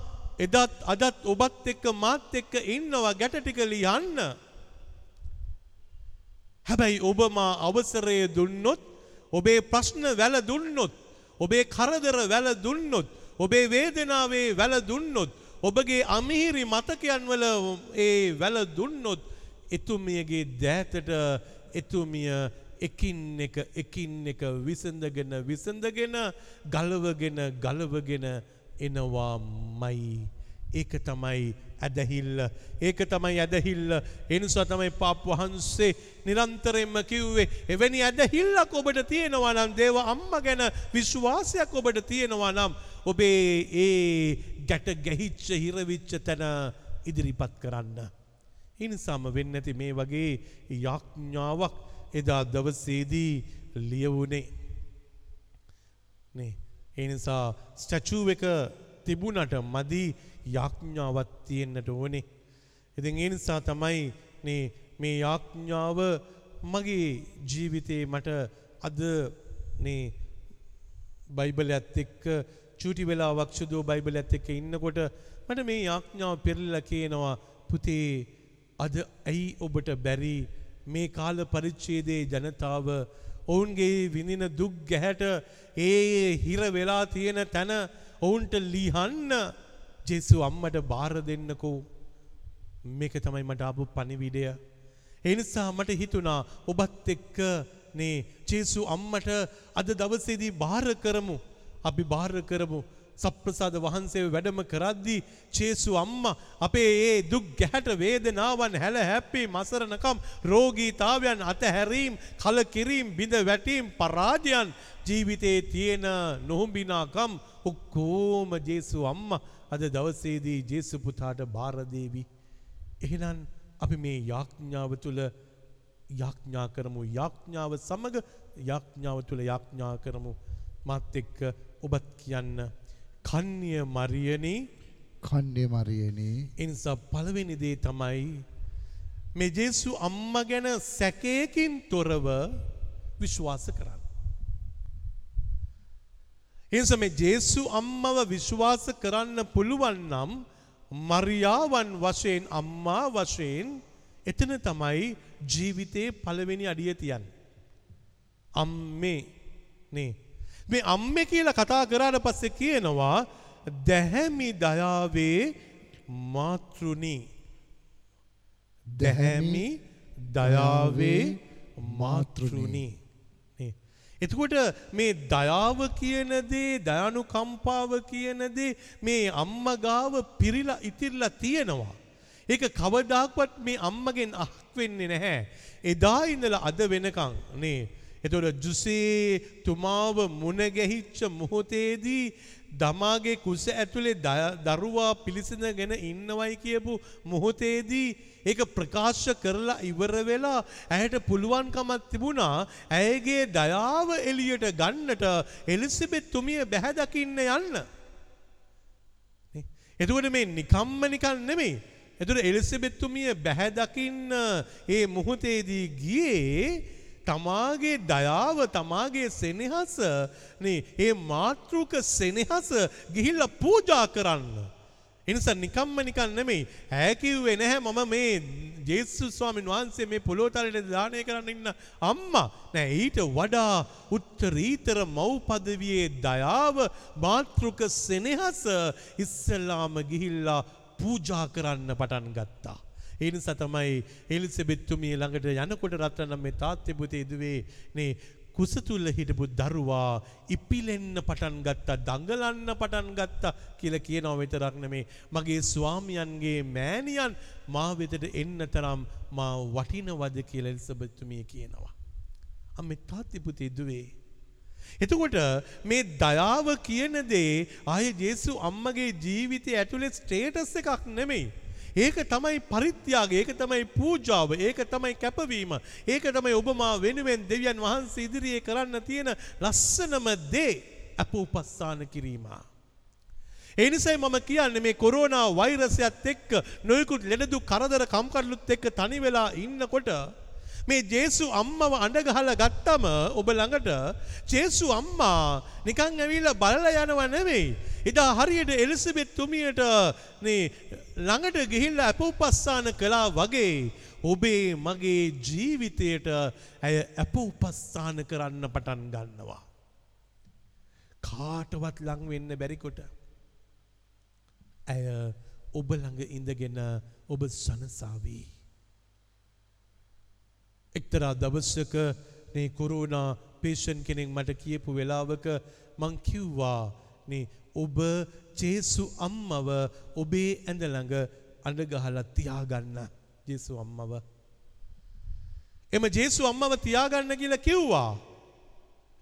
එදත් අදත් ඔබත් එක්ක මාත් එක්ක ඉන්නවා ගැට ටික ලියන්න. හැබැයි ඔබ මා අවසරය දුන්නොත් ඔබේ ප්‍රශ්න වැල දුන්නොත් ඔබේ කරදර වැල දුන්නොත් ඔබේ වේදනාවේ වැල දුන්නොත් ඔබගේ අමිහිරි මතකයන් වල ඒ වැල දුන්නොත් එතුමියගේ දෑතට එතුමිය එකින් එක එකින් එක විසඳගෙන විසඳගෙන ගලවගෙන ගලවගෙන එනවාමයි ඒක තමයි ඇදහිල්ල ඒක තමයි ඇදහිල්ල එනිසා තමයි පාප් වහන්සේ නිරන්තරයෙන්ම කිව්වේ එවැනි ඇදහිල්ලක් ඔබට තියෙනවා නම් දේව අම්ම ගැන විශ්වාසයක් ඔබට තියෙනවා නම් ඔබේ ඒ ගැට ගැහිච්ච හිරවිච්ච තැන ඉදිරිපත් කරන්න. එනිසාම වෙන්න ඇති මේ වගේ යාඥාවක් එදා දවසේදී ලියවුණේ. නේ ඒ නිසා ස්ටැචූ එක තිබුණට මදි යාඥාවක් තියෙන්නට ඕනේ. ඉතින් ඒ නිසා තමයි නේ මේ යාඥාව මගේ ජීවිතේ මට අද නේ බයිබලයත් එක්ක චූටි වෙලාවක් සුදු බයිබලයත් එක්ක ඉන්නකොට මට මේ යාඥාව පෙරලලා කියනවා පුතේ අද ඇයි ඔබට බැරි මේ කාල පරිච්ඡේදයේ ජනතාව ඔවුන්ගේ විඳින දුක් ගැහැට ඒ හිර වෙලා තියෙන තැන ඔවුන්ට ලිහන්න ජෙසු අම්මට බාර දෙන්නකෝ මේක තමයි මට ආපු පණිවිඩය. ඒ නිසා මට හිතුණා ඔබත් එක්ක නේ ජේසු අම්මට අද දවසේදී බාර කරමු. අපි බාර කරමු සප්‍රසාද වහන්සේ වැඩම කරද්දී චේසු අම්මා අපේ ඒ දුක් ගැහැට වේදනාවන් හැල හැප්පී මසරණකම් රෝගීතාවයන් අතහැරීම් කලකිරීම් බිඳ වැටීම් පරාජයන් ජීවිතයේ තියෙන නොහුඹිනාකම් ඔක්කෝම ජේසු අම්මා අද දවසේදී ජේසු පුතාට බාර දේවි. එහෙනම් අපි මේ යාඥාව තුළ යාඥා කරමු යාඥාව සමග යාඥාව තුළ යාඥා කරමු මත් එක්ක ඔබත් කියන්න කන්්‍ය මරියනී කන්නේ මරියනේ එනිසා පළවෙනි දේ තමයි මේ ජේසු අම්ම ගැන සැකයකින් තොරව විශ්වාස කරන්න. එනිසා මේ ජේසු අම්මව විශ්වාස කරන්න පුළුවන් නම් මරියාවන් වශයෙන් අම්මා වශයෙන් එතන තමයි ජීවිතයේ පළවෙනි අඩිය තියන්. අම්මේ නේ. මේ අම්මේ කියලා කතා කරාට පස්සේ කියනවා දැහැමි දයාවේ මාතෘනි. දැහැමි දයාවේ මාතෘනි. නේ. එතකොට මේ දයාව කියන දේ දයනු කම්පාව කියන දේ මේ අම්මගාව පිරිලා ඉතිරලා තියෙනවා. ඒක කවදාක්වත් මේ අම්මගෙන් අහක් වෙන්නේ නැහැ. එදා ඉඳලා අද වෙනකන් නේ. එතකොට ජුසේ තුමාව මුණ ගැහිච්ච මොහොතේදී දමාගේ කුස ඇතුලේ දරුවා පිළිසඳගෙන ඉන්නවයි කියපු මොහොතේදී ඒක ප්‍රකාශ කරලා ඉවර වෙලා ඇයට පුළුවන්කමක් තිබුණා ඇයගේ දයාව එළියට ගන්නට එලිසබෙත් තුමිය බැහැ දකින්න යන්න. එතකොට මේ නිකම්ම නිකන් නෙමෙයි. එතකොට එලිසබෙත් තුමිය බැහැ දකින්න ඒ මොහොතේදී ගියේ තමාගේ දයාව තමාගේ සෙනෙහස නේ ඒ මාතෘක සෙනෙහස ගිහිල්ලා පූජා කරන්න. එනිසා නිකම්ම නිකන් නෙමෙයි. ඈ කිව්වේ නැහැ මම මේ ජේසුස් ස්වාමීන් වහන්සේ මේ පොළොවතලට දානය කරන්න ඉන්න අම්මා. නෑ ඊට වඩා උත්තරීතර මව් පදවියේ දයාව මාතෘක සෙනෙහස ඉස්සෙල්ලාම ගිහිල්ලා පූජා කරන්න පටන් ගත්තා. ඒ නිසා තමයි එලිසබෙත්තුමිය ළඟට යනකොට රත්නම් මේ තාත්තේ පුතේ ඉදුවේ නේ කුස තුල හිටපු දරුවා ඉපිලෙන්න පටන් ගත්තා දඟලන්න පටන් ගත්තා කියලා කියනවා විතරක් නෙමේ මගේ ස්වාමියන්ගේ මෑණියන් මා වෙතට එන්න තරම් මා වටිනවද කියලා එලිසබෙත්තුමිය කියනවා. අම්මේ තාත්තේ පුතේ ඉදුවේ එතකොට මේ දයාව කියන දේ ආයේ ජේසු අම්මගේ ජීවිතය ඇතුලේ ස්ටේටස් එකක් නෙමෙයි. ඒක තමයි පරිත්‍යාගය, ඒක තමයි පූජාව, ඒක තමයි කැපවීම. ඒක තමයි ඔබ මා වෙනුවෙන් දෙවියන් වහන්සේ ඉදිරියේ කරන්න තියෙන ලස්සනම දේ අපෝපස්ථාන කිරීම. ඒ නිසයි මම කියන්නේ මේ කොරෝනා වෛරසයත් එක්ක නොයෙකුත් ලෙඩදු කරදර කම්කටොළුත් එක්ක තනි වෙලා ඉන්නකොට මේ ජේසු අම්මව අඬගහලා ගත්තම ඔබ ළඟට ජේසු අම්මා නිකන් ඇවිල්ලා බලලා යනව නෙවෙයි. එදා හරියට එලිසබෙත් තුමියට මේ ළඟට ගිහිල්ලා අපෝපස්ථාන කළා වගේ ඔබේ මගේ ජීවිතයට ඇය අපෝපස්ථාන කරන්න පටන් ගන්නවා. කාටවත් ලං වෙන්න බැරිකොට ඇය ඔබ ළඟ ඉඳගෙන ඔබ සනසාවී. එක්තරා දවස්සක මේ කොරෝනා පේෂන් කෙනෙක් මට කියපු වෙලාවක මං කිව්වා නේ ඔබ ජේසු අම්මව ඔබේ ඇඳ ළඟ අඬ ගහලා තියාගන්න. ජේසු අම්මව. එම ජේසු අම්මව තියාගන්න කියලා කිව්වා.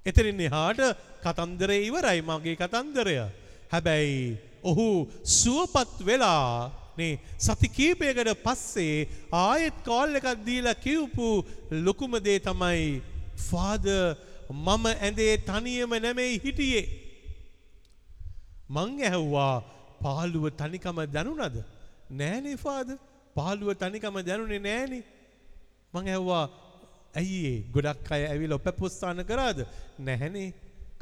එතරින් එහාට කතන්දරේ ඉවරයි මගේ කතන්දරය. හැබැයි ඔහු සුවපත් වෙලා නේ සති කීපයකට පස්සේ ආයෙත් කෝල් එකක් දීලා කිව්පු ලොකුම දේ තමයි ෆාදර් මම ඇඳේ තනියම නෙමෙයි හිටියේ. මං ඇහුවා පාළුව තනිකම දැනුණද? නෑනේ ෆාදර් පාළුව තනිකම දැනුනේ නෑනේ. මං ඇහුවා ඇයි ඒ ගොඩක් අය ඇවිල්ලා ඔපැපොස්ථාන කරාද? නැහැනේ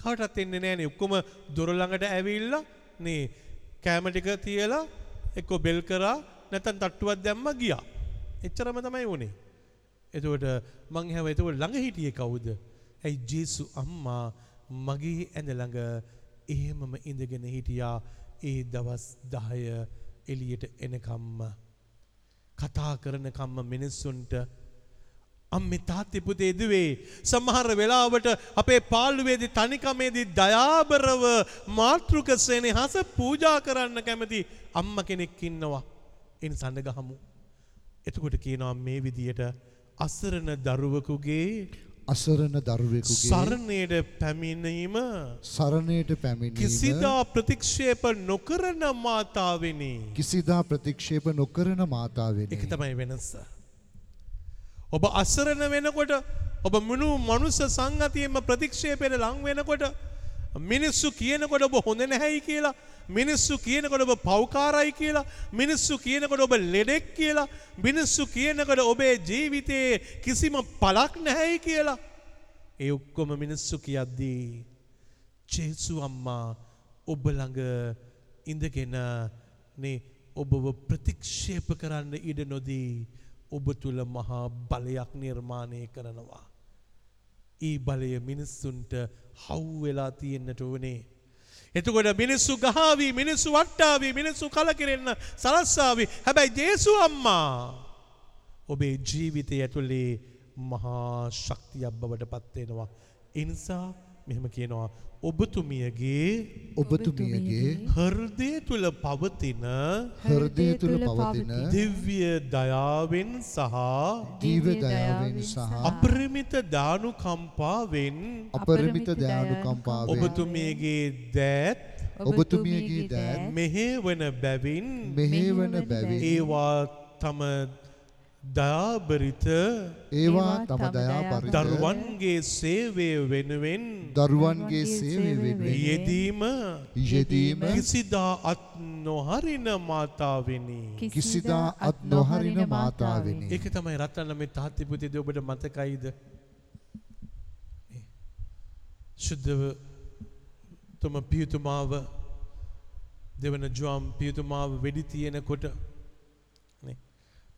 කාටවත් එන්නේ නෑනේ ඔක්කොම දොර ළඟට ඇවිල්ලා නේ කැම ටික තියලා එක්ක බෙල් කරා නැත්නම් තට්ටුවක් දැම්ම ගියා. එච්චරම තමයි වුනේ. එතකොට මං හැව එතකොට ළඟ හිටියේ කවුද? ඇයි ජේසු අම්මා මගේ ඇඳ ළඟ එහෙමම ඉඳගෙන හිටියා ඒ දවස් 10 එළියට එනකම්ම කතා කරනකම්ම මිනිස්සුන්ට අම්මේ තාත්තේ පුතේ දුවේ සමහර වෙලාවට අපේ පාළුවේදී තනිකමේදී දයාබරව මාතෘක සෙනෙහස පූජා කරන්න කැමති අම්ම කෙනෙක් ඉන්නවා. එන් සඳ ගහමු. එතකොට කියනවා මේ විදියට අසරණ දරුවකුගේ අසරණ දරුවෙකුගේ සරණයට පැමිණීම සරණයට පැමිණීම කිසිදා ප්‍රතික්ෂේප නොකරන මාතාවෙනි. කිසිදා ප්‍රතික්ෂේප නොකරන මාතාවෙනි. එක තමයි වෙනස්ස. ඔබ අසරණ වෙනකොට ඔබ මුණු මනුස්ස සංගතියෙන්ම ප්‍රතික්ෂේපයට ලං වෙනකොට මිනිස්සු කියනකොට ඔබ හොඳ නැහැයි කියලා මිනිස්සු කියනකොට ඔබ පෞකාරයි කියලා මිනිස්සු කියනකොට ඔබ ලෙඩෙක් කියලා මිනිස්සු කියනකොට ඔබේ ජීවිතයේ කිසිම පලක් නැහැයි කියලා. ඒ ඔක්කොම මිනිස්සු කියද්දී ජේසු අම්මා ඔබ ළඟ ඉඳගෙන නේ ඔබව ප්‍රතික්ෂේප කරන්න ඉඩ නොදී ඔබ තුළ මහා බලයක් නිර්මාණය කරනවා. ඒ බලය මිනිස්සුන්ට හව්වෙලා තියෙන්න්නට වනේ. එතකොට මිනිස්සු ගහාවී මිනිස්සු වට්ටාවී මිනිස්සු කලකිරෙන්න සලස්සාාවී හැබැයි ජේසු අම්මා ඔබේ ජීවිතය ඇතුළේ මහා ශක්තියක් බවට පත්වෙනවා. ඉනිසා මෙහෙම කියනවා. ඔබතුමියගේ ඔබතුමියගේ හර්දය තුළ පවතින හෘදය තුළ පවතින දිව්‍ය දයාවෙන් සහ දීව දයාවෙන් සහ අපරිමිත දානු කම්පාවෙන් අපරිමිත දයානුකම්පාවෙන් ඔබතුමියගේ දෑත් ඔබතුමියගේ දෑත් මෙහේ වන බැවින් මෙහෙවන බැවින් ඒවා තම දයාබරිත ඒවා තම දයා පරිත දරුවන්ගේ සේවය වෙනුවෙන් දරුවන්ගේ සේවය වෙනුවෙන් යෙදීම යෙදීම කිසිදා අත් නොහරින මාතාවෙනි. කිසිදා අත් නොහරින මාතාවෙනි. ඒක තමයි රටන්න මේ තාත්තිපුතිද ඔබට මතකයිද. ශුද්ධව තුම පියතුමාව දෙවන ජුවම් පියතුමාව වෙඩි තියෙනකොට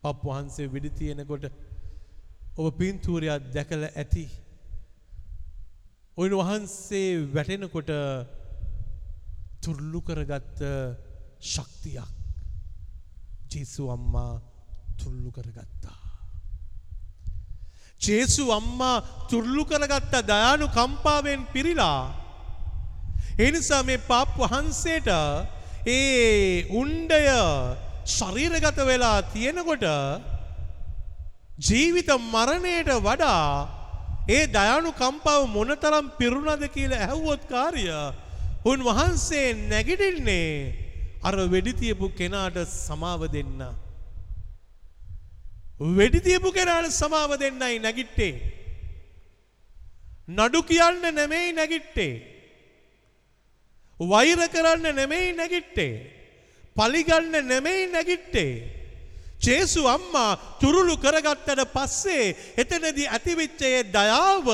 පප් වහන්සේ වෙඩි තියෙනකොට ඔබ පින්තූරයක් දැකල ඇති. ඔයින් වහන්සේ වැටෙනකොට තුරල්ලු කරගත්ත ශක්තියක් ජේසු අම්මා තුරල්ලු කරගත්තා. ජේසු අම්මා තුරල්ලු කරගත්ත දයානු කම්පාවෙන් පිරිලා. එනිසා මේ පාප් වහන්සේට ඒ උන්ඩය ශරීරගත වෙලා තියෙනකොට ජීවිත මරණයට වඩා ඒ දයානු කම්පාව මොනතරම් පිරුණද කියලා ඇහුවොත් කාර්ය උන් වහන්සේ නැගිටින්නේ අර වෙඩිතියපු කෙනාට සමාව දෙන්න. වෙඩිතියපු කෙනාට සමාව දෙන්නයි නැගිට්ටේ. නඩු කියන්න නෙමෙයි නැගිට්ටේ. වෛර කරන්න නෙමෙයි නැගිට්ටේ. පලිගන්න නෙමෙයි නැගිට්ටේ. ජේසු අම්මා තුරුළු කරගත්තට පස්සේ එතනදී ඇතිවිච්චයේ දයාව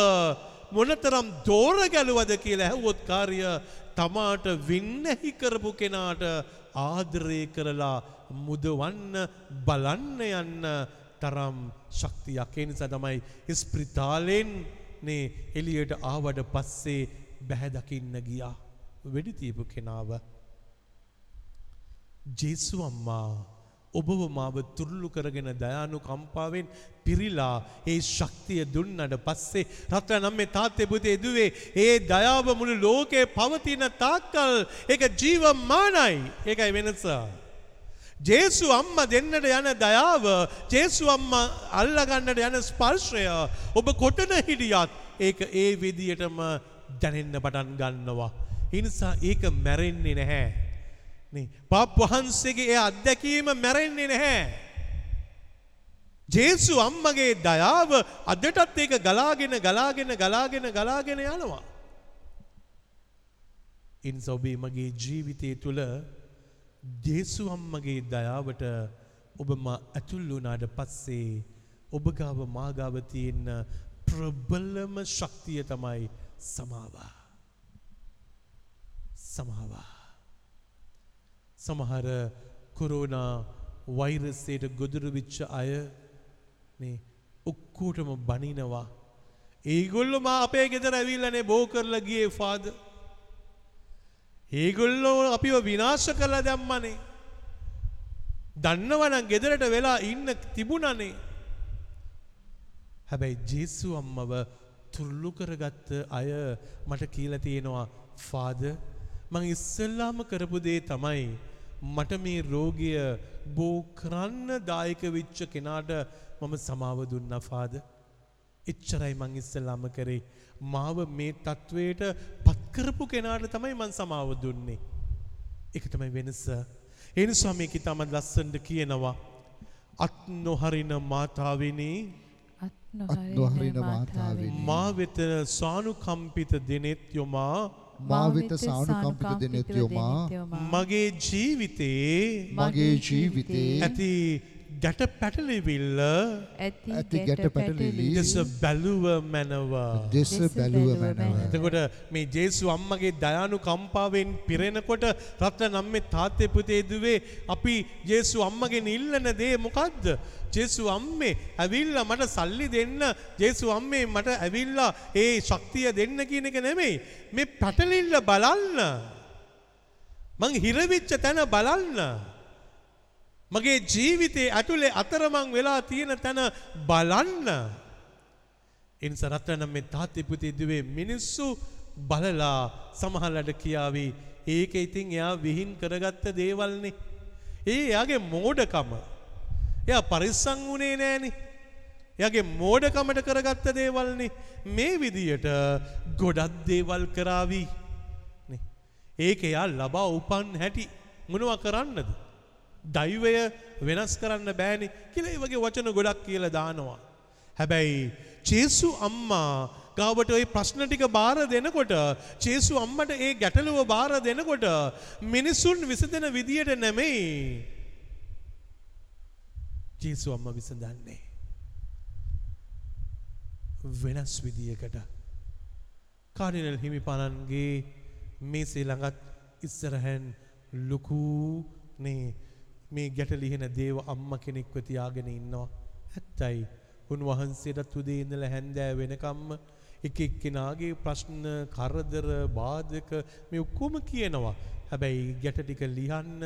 මොනතරම් දෝර ගැලුවද කියලා ඇහුවොත් කාර්ය තමාට වින්නැහි කරපු කෙනාට ආදරය කරලා මුදවන්න බලන්න යන්න තරම් ශක්තියක්. ඒ නිසා තමයි ස්ප්‍රිතාලෙන් නේ එළියට ආවට පස්සේ බැහැ දකින්න ගියා. වෙඩි තියපු කෙනාව. ජේසු අම්මා ඔබව මාව තුරුළු කරගෙන දයානු කම්පාවෙන් පිරිලා ඒ ශක්තිය දුන්නට පස්සේ රත්ව නම් මේ තාත්තේ පුතේ දුවේ ඒ දයාව මුළු ලෝකේ පවතින තාක්කල් ඒක ජීවමානයි ඒකයි වෙනස. ජේසු අම්ම දෙන්නට යන දයාව ජේසු අම්ම අල්ලගන්නට යන ස්පර්ශය ඔබ කොටන හිටියත් ඒක ඒ විදියටම දැනෙන්න පටන් ගන්නවා. ඉනිසා ඒක මැරෙන්නේ නැහැ. පප් වහන්සේගේ ඒ අත්දැකීම මැරෙන්නේ නැහැ. ජේසු අම්මගේ දයාව අදටත් ඒක ගලාගෙන ගලාගෙන ගලාගෙන ගලාගෙන යනවා. ඉන්ස ඔබේ මගේ ජීවිතය තුළ ජේසු අම්මගේ දයාවට ඔබම ඇතුල් වුනාට පස්සේ ඔබගාව මාගාව තියෙන්න ප්‍රබලම ශක්තිය තමයි සමාවා. සමාවා. සමහර කොරෝනා වෛරසයට ගොදුරු විච්ච අය මේ ඔක්කෝටම බනිනවා. ඒගොල්ලොම අපේ ගෙදර ඇවිල්ලනේ බෝ කරලා ගියේ ෆාද. ඒගොල්ලෝ අපිව විනාශ කරලා දැම්මනේ. දන්නවනම් ගෙදරට වෙලා ඉන්න තිබුණනේ. හැබැයි ජේසු අම්මව තුල්ලු කරගත්ත අය මට කියලා තියෙනවා ෆාද මං ඉස්සල්ලාම කරපු දේ තමයි මට මේ රෝගය බෝ කරන්න දායක වෙච්ච කෙනාට මම සමාව දුන්න ෆාද එච්චරයි මං ඉස්සල්ලාම කරේ. මාව මේ තත්ත්වයට පත්කරපු කෙනාට තමයි මං සමාව දුන්නේ. එක තමයි වෙනස. ඒ නිසා මේක ඉතාමත් ලස්සනට කියනවා. අත් නොහරින මාතාවෙනි. අත් නොහරින මාතාවෙනි. මා වෙත සානුකම්පිත දෙනෙත් යොමා මා වෙත සානුකම්පිත දෙනෙත් යොමා මගේ ජීවිතයේ මගේ ජීවිතේ ඇති ගැට පැටලිවිල්ල ඇති ගැට පැටලිලි දෙස බැලුව මැනවා. දෙස බැලුව මැනව. එතකොට මේ ජේසු අම්මගේ දයානු කම්පාවෙන් පිරෙනකොට රත්න නම්මේ තාත්තේ පුතේ දුවේ අපි ජේසු අම්මගෙන් ඉල්ලන දේ මොකද්ද? ජේසු අම්මේ ඇවිල්ලා මට සල්ලි දෙන්න ජේසු අම්මේ මට ඇවිල්ලා ඒ ශක්තිය දෙන්න කියන එක නෙමෙයි. මේ පැටලිල්ල බලන්න. මං හිරවිච්ච තැන බලන්න. මගේ ජීවිතේ ඇතුලේ අතරමං වෙලා තියෙන තැන බලන්න. එනිස රත්නම් මේ තාත්ති පුතේ දුවේ මිනිස්සු බලලා සමහරලට කියාවි ඒක ඉතින් එයා විහින් කරගත්ත දේවල්නේ. ඒ එයාගේ මෝඩකම. එයා පරිස්සං වුණේ නෑනි. යගේ මෝඩකමට කරගත්ත දේවල්නි මේ විදියට ගොඩත් දේවල් කරාවී. ඒක එයා ලබා උපන් හැටි මොනව කරන්නද. දෛවය වෙනස් කරන්න බෑනි කියල වගේ වචන ගොඩක් කියල දානවා. හැබැයි චේසු අම්මා ගාවට ඔය ප්‍රශ්න ටික බාර දෙනකොට චේසු අම්මට ඒ ගැටලුව බාර දෙනකොට මිනිසුන් විසඳන විදියට නැමෙයි. ජේසු අම්මා විසඳන්නේ වෙනස් විදියකට කාඩිනල් හිමිපාණන්ගේ මේසේ ළඟත් ඉස්සරහැන් ලොකු නේ මේ ගැට ලිහෙන දේව අම්ම කෙනෙක්ව තියාගෙන ඉන්නවා. ඇත්තයි. උන්වහන්සේට උදේ ඉඳලා හැන්දෑ වෙනකම්ම එක එක්කෙනාගේ ප්‍රශ්න කරදර බාධක මේ ඔක්කොම කියනවා. හැබැයි ගැට ටික ලියන්න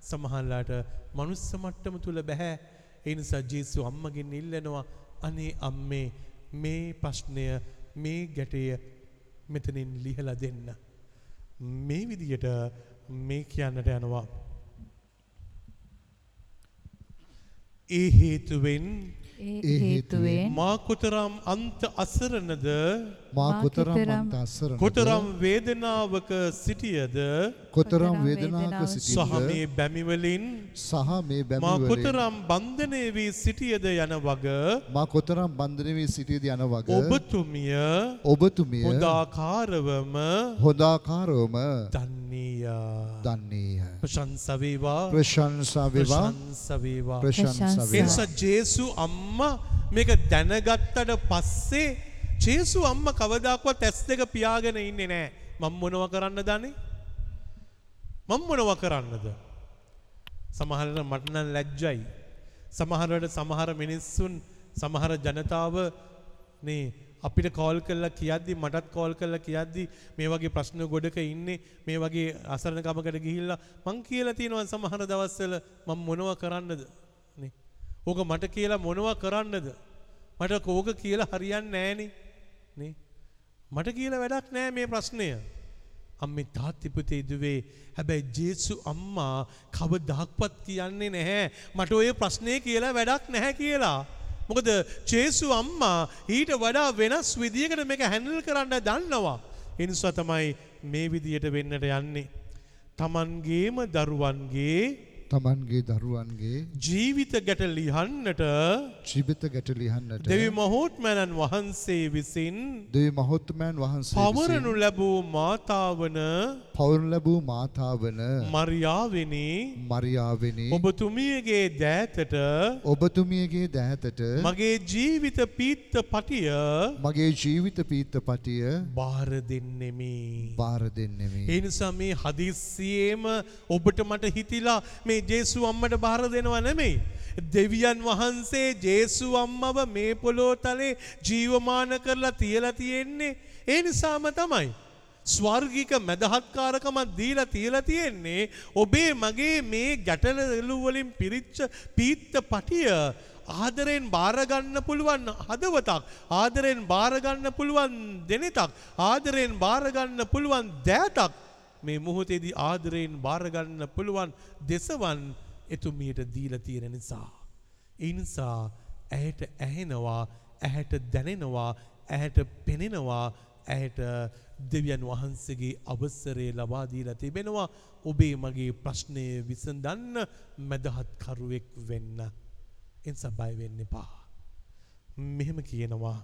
සමහරලාට මනුස්ස මට්ටම තුල බෑ. ඒ නිසා ජේසු අම්මගෙන් ඉල්ලනවා අනේ අම්මේ මේ ප්‍රශ්නය මේ ගැටය මෙතනින් ලිහලා දෙන්න. මේ විදියට මේ කියන්නට යනවා. ඒ හේතුවෙන් ඒ හේතුවෙන් මා කොතරම් අන්ත අසරණද? මා මා කොතරම් අන්ත අසරණද? කොතරම් වේදනාවක සිටියද? කොතරම් වේදනාවක වේදනාවක සහ සිටියද? මේ බැමිවලින් සහ මේ මා බැමිවලින් කොතරම් බන්ධනය වී සිටියද යන වග? මා කොතරම් බන්ධන වී සිටියද යන වග? ඔබතුමිය ඔබතුමිය හොදාකාරවම හොදාකාරවම දන්නේය. දන්නේය. ප්‍රශංසා වේවා ප්‍රශංසා ප්‍රශංසා. වේවා එනිසා ජේසු අම්මා මේක දැනගත්තට පස්සේ ජේසු අම්මා කවදාකවත් ඇස් දෙක පියාගෙන ඉන්නේ නැහැ. මම මොනව කරන්න දන්නේ? මම මොනව කරන්නද? සමහරවිට මට නම් ලැජ්ජයි. සමහරවිට සමහර මිනිස්සුන් සමහර ජනතාව නේ අපිට කෝල් කරලා කියද්දි මටත් කෝල් කරලා කියද්දි මේ වගේ ප්‍රශ්න ගොඩක ඉන්නේ මේ වගේ අසරණ කමකට ගිහිල්ලා මං කියලා තියෙනවා සමහර දවස්වල මම මොනව කරන්නද නේ ඕක මට කියලා මොනව කරන්නද? මට කෝක කියලා හරියන්නේ නෑනේ නේ? මට කියලා වැඩක් නෑ මේ ප්‍රශ්නය. අම්මේ තාත්ති පුතේ දුවේ. හැබැයි ජේසු අම්මා කවදාක්වත් කියන්නේ නැහැ. මට ඔය ප්‍රශ්නේ කියලා වැඩක් නැහැ කියලා. මොකද ජේසු අම්මා ඊට වඩා වෙනස් විදියකට මේක හැන්ඩල් කරන්න දන්නවා. ඒ නිසා තමයි මේ විදියට වෙන්නට යන්නේ. තමන්ගේම දරුවන්ගේ තමන්ගේ දරුවන්ගේ ජීවිත ගැට ලිහන්නට ජීවිත ගැට ලියන්නට දෙවි මහෝත්මැණන් වහන්සේ විසින් දෙවි මහෝත්තමයන් වහන්සේ පවරනු ලැබූ මාතාවන පවුරු ලැබූ මාතාවන මරියාවෙනි මරියාවෙනි ඔබතුමියගේ දෑතට ඔබතුමියගේ දෑතට මගේ ජීවිත පීත්ත පටිය මගේ ජීවිත පීත්තපටිය බාර දෙන්නෙමි. බාර දෙන්නෙමි. ඒ නිසා මේ හදිස්සියේම ඔබට මට හිතිලා මේ ජේසු අම්මට බාර දෙනවා නෙමෙයි. දෙවියන් වහන්සේ ජේසු අම්මව මේ පොළොව තලේ ජීවමාන කරලා තියලා තියෙන්නේ ඒ නිසාම තමයි. ස්වර්ගික මැදහත්කාරකමක් දීලා තියලා තියෙන්නේ ඔබේ මගේ මේ ගැටලු වලින් පිරිච්ච පීත්ත පටිය ආදරයෙන් බාරගන්න පුළුවන් හදවතක් ආදරයෙන් බාරගන්න පුළුවන් දෙනෙතක් ආදරයෙන් බාරගන්න පුළුවන් දෑතක් මේ මොහොතේදී ආදරයෙන් බාරගන්න පුළුවන් දෙසවන් එතුමියට දීලා තියෙන නිසා. ඒ නිසා ඇයට ඇහෙනවා ඇහැට දැනෙනවා ඇහැට පෙනෙනවා ඇයට දෙවියන් වහන්සේගේ අවසරය ලබා දීලා තිබෙනවා ඔබේ මගේ ප්‍රශ්නය විසඳන්න මැදහත්කරුවෙක් වෙන්න. එනිසා බය වෙන්න එපා. මෙහෙම කියනවා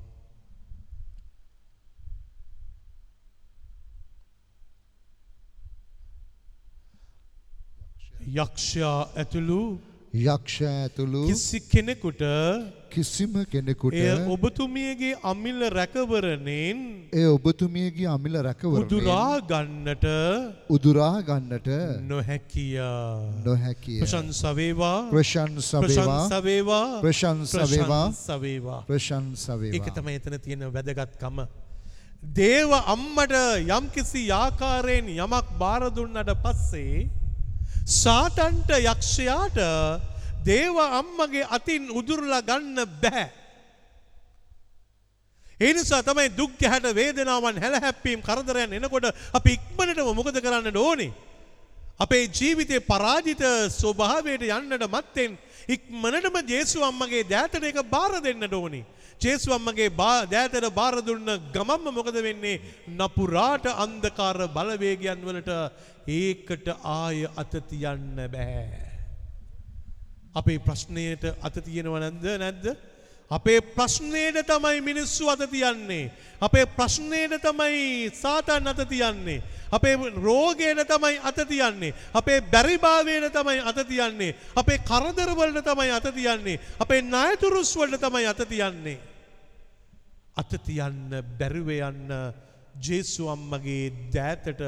යක්ෂයා ඇතුළු යක්ෂ ඇතුළු කිසි කෙනෙකුට කිසිම කෙනෙකුට එය ඔබතුමියගේ අමිල රැකවරණයෙන් ඒ ඔබතුමියගේ අමිල රැකවරණය උදුරා ගන්නට උදුරා ගන්නට නොහැකිය. නොහැකිය. ප්‍රශංසා වේවා ප්‍රශංසා වේවා ප්‍රශංසා වේවා ප්‍රශංසා වේවා ප්‍රශංසා වේවා. ඒක. තමයි එතන තියෙන වැදගත්කම. දේව අම්මට යම්කිසි ආකාරයෙන් යමක් බාර දුන්නට පස්සේ සාතන්ට යක්ෂයාට දේව අම්මගේ අතින් උදුරලා ගන්න බෑ. ඒ නිසා තමයි දුක් ගැහැට වේදනාවන් හැලහැප්පීම් කරදරයන් එනකොට අපි ඉක්මනටම මොකද කරන්න ඕනේ? අපේ ජීවිතේ පරාජිත ස්වභාවයට යන්නට මත්තෙන් ඉක්මනටම ජේසු අම්මගේ දෑතට එක බාර දෙන්නට ඕනේ. ජේසු අම්මගේ බා- දෑතට බාර දුන්න ගමම්ම මොකද වෙන්නේ? නපුරාට අන්ධකාර බලවේගයන් වලට ඒකට ආය අත තියන්න බෑ. අපේ ප්‍රශ්නයට අත තියෙනව නැද්ද නැද්ද? අපේ ප්‍රශ්නයට තමයි මිනිස්සු අත තියන්නේ. අපේ ප්‍රශ්නයට තමයි සාතන් අත තියන්නේ. අපේ රෝගයට තමයි අත තියන්නේ. අපේ බැරිභාවයට තමයි අත තියන්නේ. අපේ කරදරවලට තමයි අත තියන්නේ. අපේ ණයතුරුස් වලට තමයි අත තියන්නේ. අත තියන්න බැරිව යන්න ජේසු අම්මගේ දෑතට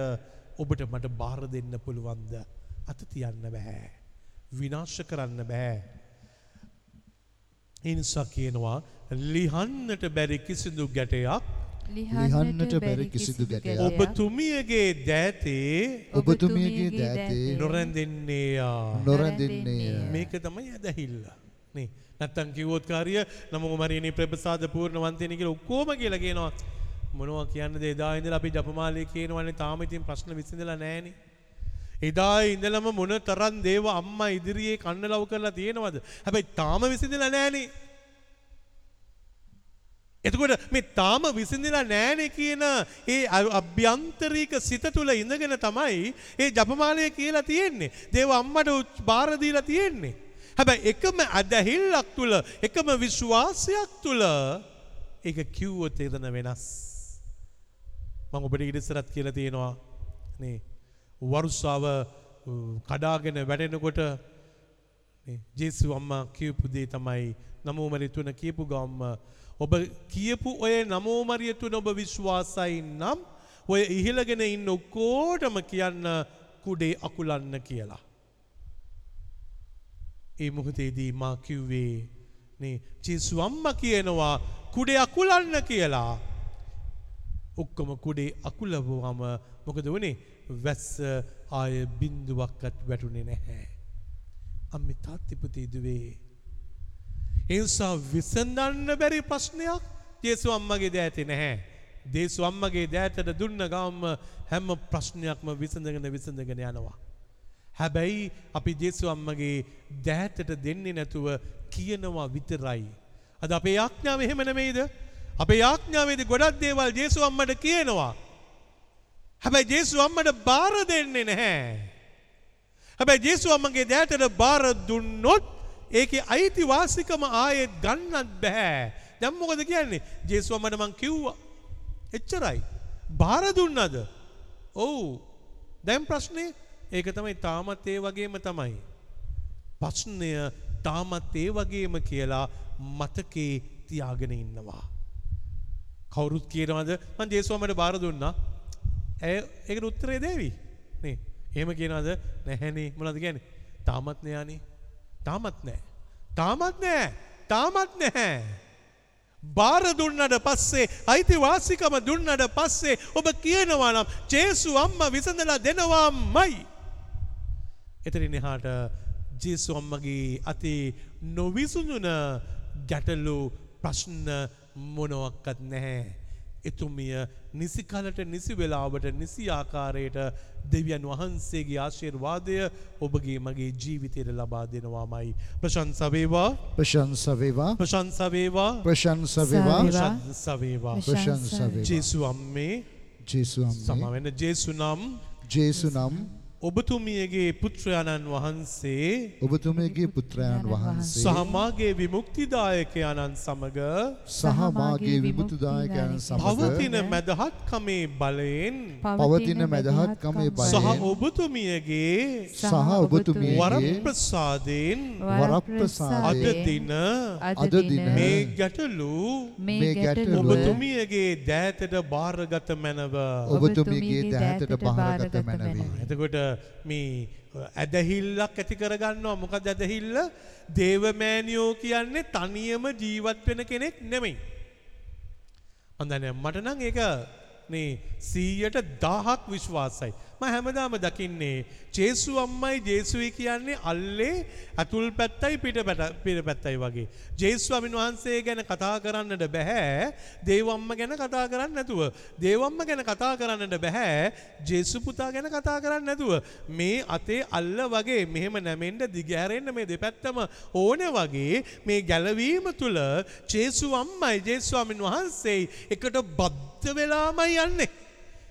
ඔබට මට බාර දෙන්න පුළුවන්ද අත තියන්න බෑ. විනාශ කරන්න බෑ. එනිසා කියනවා ලිහන්නට බැරි කිසිදු ගැටයක් ලිහන්නට බැරි කිසිදු ගැටයක් ඔබතුමියගේ දෑතේ ඔබතුමියගේ දෑතේ නොරැඳෙන්නේයා. නොරැඳෙන්නේය. මේක තමයි ඇදහිල්ල. නේ නැත්තන් කිව්වොත් කාරිය නම මරණී ප්‍රපසාද පූර්ණ වන්තයන කියලා ඔක්කොම කියලා කියනවා. මොනවා කියන්න එදා ඉඳලා අපි ජපමාලය කියනවන්නේ තාම ඉතින් ප්‍රශ්න විසඳලා නෑනේ. එදා ඉඳලම මොන තරම් දේව අම්මා ඉදිරියේ කන්න ලව් කරලා තියෙනවද? හැබැයි තාම විසඳලා නෑනේ. එතකොට මේ තාම විසඳලා නෑනේ කියන ඒ අ- අභ්‍යන්තරික සිත තුළ ඉඳගෙන තමයි ඒ ජපමාලය කියලා තියෙන්නේ. දේව අම්මට උච්- බාර දීලා තියෙන්නේ. හැබැයි එකම අදහිල්ලක් තුළ එකම විශ්වාසයක් තුළ ඒක කිව්වොත් එතන වෙනස්. මම ඔබට ඉඩසරත් කියලා තියෙනවා නේ වරුස්සාව උ, කඩාගෙන වැඩෙනකොට නේ, ජේසු අම්මා කියපු දේ තමයි නමෝමරිය තුන කියපු ගම්ම ඔබ කියපු ඔය නමෝමරිය තුන ඔබ විශ්වාසයි නම් ඔය ඉහිලගෙන ඉන්න ඔක්කෝටම කියන්න කුඩේ අකුලන්න කියලා. ඒ මොහොතේදී මා කිව්වේ නේ ජේසු අම්මා කියනවා කුඩේ අකුලන්න කියලා. ඔක්කොම කුඩේ අකුලවුවම මොකද වනේ වැස්ස ආය බින්දුවක්කත් වැටුනේ නැහැ. අම්මි තාත්තිපුතිදුවේ. එනිසා විසඳන්න බැරි ප්‍රශ්නයක් ජේසු අම්මගේ දෑති නැහැ. දේසු අම්මගේ දෑතට දුන්න ගම්ම හැම ප්‍රශ්නයක්ම විසඳගෙන විසඳගෙන යනවා. හැබැයි අපි ජේසු අම්මගේ දෑතට දෙන්නේ නැතුව කියනවා විතරයි. අද අපේ යාඥාව එහෙම නෙමෙයිද? අපේ යාඥාවේදී ගොඩක් දේවල් ජේසු අම්මට කියනවා. හැබැයි ජේසු අම්මට බාර දෙන්නේ නැහැ. හැබැයි ජේසු අම්මගේ දෑතට බාර දුන්නොත් ඒකේ අයිතිවාසිකම ආයෙත් ගන්නත් බෑ. දැන් මොකද කියන්නේ? ජේසු අම්මට මං කිව්වා. එච්චරයි. බාර දුන්නද? ඔව්. දැන් ප්‍රශ්නේ ඒක තමයි තාමත් ඒ වගේම තමයි. ප්‍රශ්නය තාමත් ඒ වගේම කියලා මතකේ තියාගෙන ඉන්නවා. කවුරුත් කියනවද මං ජේසුවමට බාර දුන්නා. ඇය ඒකට උත්තරේ දේවි. නේ. එහෙම කියනවද? නැහැනේ. මොනවද කියන්නේ? තාමත් නෑනේ. තාමත් නෑ. තාමත් නෑ. තාමත් නැහැ. බාර දුන්නට පස්සේ අයිතිවාසිකම දුන්නට පස්සේ ඔබ කියනවා නම් ජේසු අම්මා විසඳලා දෙනවාමයි. එතරින් එහාට ජේසු අම්මගේ අතේ නොවිසුඳුන ගැටලු ප්‍රශ්න මොනවක්කත් නැහැ. එතුමිය නිසි කලට නිසි වෙලාවට නිසි ආකාරයට දෙවියන් වහන්සේගේ ආශිර්වාදය ඔබගේ මගේ ජීවිතයට ලබා දෙනවාමයි. ප්‍රශංසවේවා ප්‍රශංසවේවා ප්‍රශංසවේවා ප්‍රශංසවේවා සවේවා. ප්‍රශංසවේවා. ප්‍රශංසවේවා ජේසු අම්මේ. ජේසු අම්මේ. සමවෙන ජේසු නම්. ජේසු නම් ඔබතුමියගේ පුත්‍රයාණන් වහන්සේ ඔබතුමේගේ පුත්‍රයන් වහන්සේ සහමාගේ විමුක්තිදායකයාණන් සමග සහ මාගේ විමුතුදායකයන් සමග පවතින මැදහත්කමේ බලයෙන් පවතින මැදහත්කමේ සහ බලයෙන් ඔබතුමියගේ සහ ඔබතුමියගේ වරප්‍රසාදයෙන් අද වරප්‍රසාදයෙන් දින අද දින මේ ගැටලු මේ ගැටලුව ඔබතුමියගේ දෑතට භාරගත මැනව. ඔබතුමියගේ දැහැතට බහරගත මැනවේ එතකොට මේ ඇදහිල්ලක් ඇති කරගන්නවා මොකද ඇදහිල්ල දේවමෑනියෝ කියන්නේ තනියම ජීවත් වෙන කෙනෙක් නෙමෙයි. හොඳනේ මට නම් ඒක මේ 100ට 1000ක් විශ්වාසයි. මම හැමදාම දකින්නේ ජේසු අම්මයි ජේසුයි කියන්නේ අල්ලේ අතුල් පැත්තයි පිට පිට පැත්තයි වගේ. ජේසු ස්වාමීන් වහන්සේ ගැන කතා කරන්නට බෑ. දේව අම්ම ගැන කතා කරන්න නැතුව. දේව අම්ම ගැන කතා කරන්නට බෑ. ජේසු පුතා ගැන කතා කරන්න නැතුව. මේ අතේ අල්ල වගේ මෙහෙම නැමෙන්න දිගහැරෙන්න මේ දෙපැත්තම ඕනේ වගේ මේ ගැලවීම තුල ජේසු අම්මයි ජේසු ස්වාමීන් වහන්සේ එකට බද්ධ වෙලාමයි යන්නේ.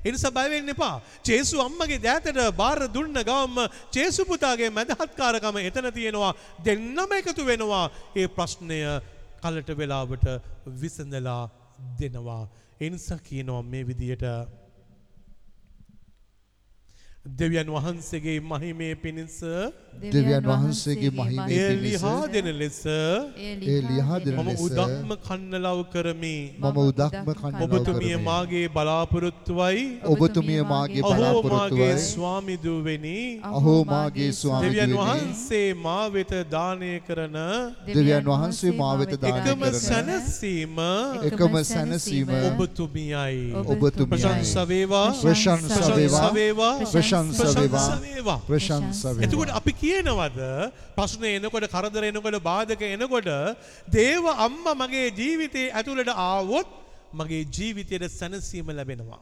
එනිසා බය වෙන්න එපා. ජේසු අම්මගේ දෑතට බාර දුන්න ගවම්ම ජේසු පුතාගේ මැදහත්කාරකම එතන තියෙනවා. දෙන්නම එකතු වෙනවා. ඒ ප්‍රශ්නය කලට වෙලාවට විසඳලා දෙනවා. එනිසා කියනවා මේ විදියට දෙවියන් වහන්සේගේ මහිමේ පිණිස දෙවියන් වහන්සේගේ මහිමේ එය පිණිස ලිහා දෙන ලෙස ඒ ලිහා දෙන මම ලෙස උදක්ම කන්නලව් කරමි. මම උදක්ම කන්නලව් ඔබතුමිය කරමි. මාගේ බලාපොරොත්තුවයි ඔබතුමිය මාගේ අහෝ මාගේ බලාපොරොත්තුවයි ස්වාමිදුවෙනි අහෝ මාගේ දෙවියන් ස්වාමිදුවනි වහන්සේ මා වෙත දානය කරන දෙවියන් වහන්සේ මා වෙත දානය එකම කරන සැනසීම එකම සැනසීම ඔබතුමියයි. ඔබතුමියයි ප්‍රශංසා වේවා. ප්‍රශංසා ප්‍රශංසා වේවා. ප්‍රශංසා වේවා ප්‍රශංසා වේවා. එතකොට අපි කියනවද ප්‍රශ්න එනකොට කරදර එනකොට බාධක එනකොට දේව අම්මා මගේ ජීවිතේ ඇතුළට ආවොත් මගේ ජීවිතයට සැනසීම ලැබෙනවා.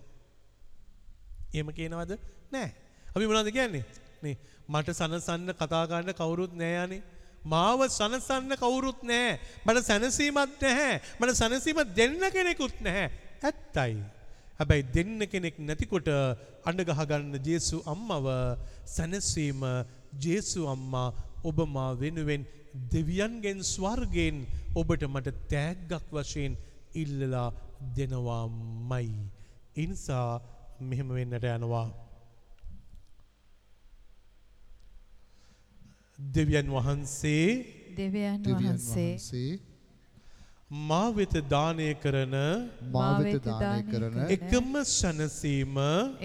එහෙම කියනවද? නෑ. අපි මොනවද කියන්නේ? නේ මට සනසන්න කතා කරන්න කවුරුත් නෑ අනේ. මාව සනසන්න කවුරුත් නෑ. මට සැනසීමක් නැහැ. මට සැනසීම දෙන්න කෙනෙකුත් නැහැ. ඇත්තයි. හැබැයි දෙන්න කෙනෙක් නැතිකොට අඬ ගහගන්න ජේසු අම්මව සැනසීම ජේසු අම්මා ඔබ මා වෙනුවෙන් දෙවියන්ගෙන් ස්වර්ගෙන් ඔබට මට තෑග්ගක් වශයෙන් ඉල්ලලා දෙනවාමයි. ඉනිසා මෙහෙම වෙන්නට යනවා. දෙවියන් වහන්සේ දෙවියන් වහන්සේ මා වෙත දානය කරන මා වෙත දානය කරන එකම සැනසීම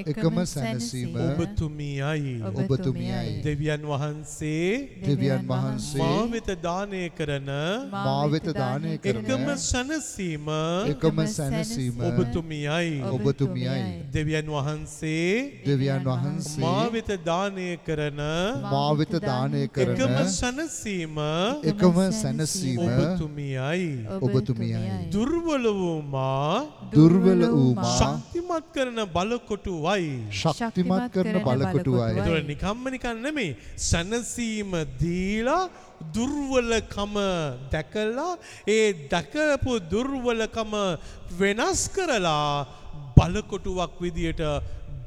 එකම සැනසීම ඔබතුමියයි. ඔබතුමියයි දෙවියන් වහන්සේ දෙවියන් වහන්සේ මා වෙත දානය කරන මා වෙත දානය කරන එකම සැනසීම එකම සැනසීම ඔබතුමියයි. ඔබතුමියයි දෙවියන් වහන්සේ දෙවියන් වහන්සේ මා වෙත දානය කරන මා වෙත දානය කරන එකම සැනසීම එකම සැනසීම ඔබතුමියයි. ඔබතුමියයි දුර්වල වූ මා දුර්වල වූ මා ශක්තිමත් කරන බලකොටුවයි. ශක්තිමත් කරන බලකොටුවයි. එතකොට නිකම්ම නිකන් නෙමෙයි. සැනසීම දීලා දුර්වලකම දැකලා ඒ දැකපු දුර්වලකම වෙනස් කරලා බලකොටුවක් විදියට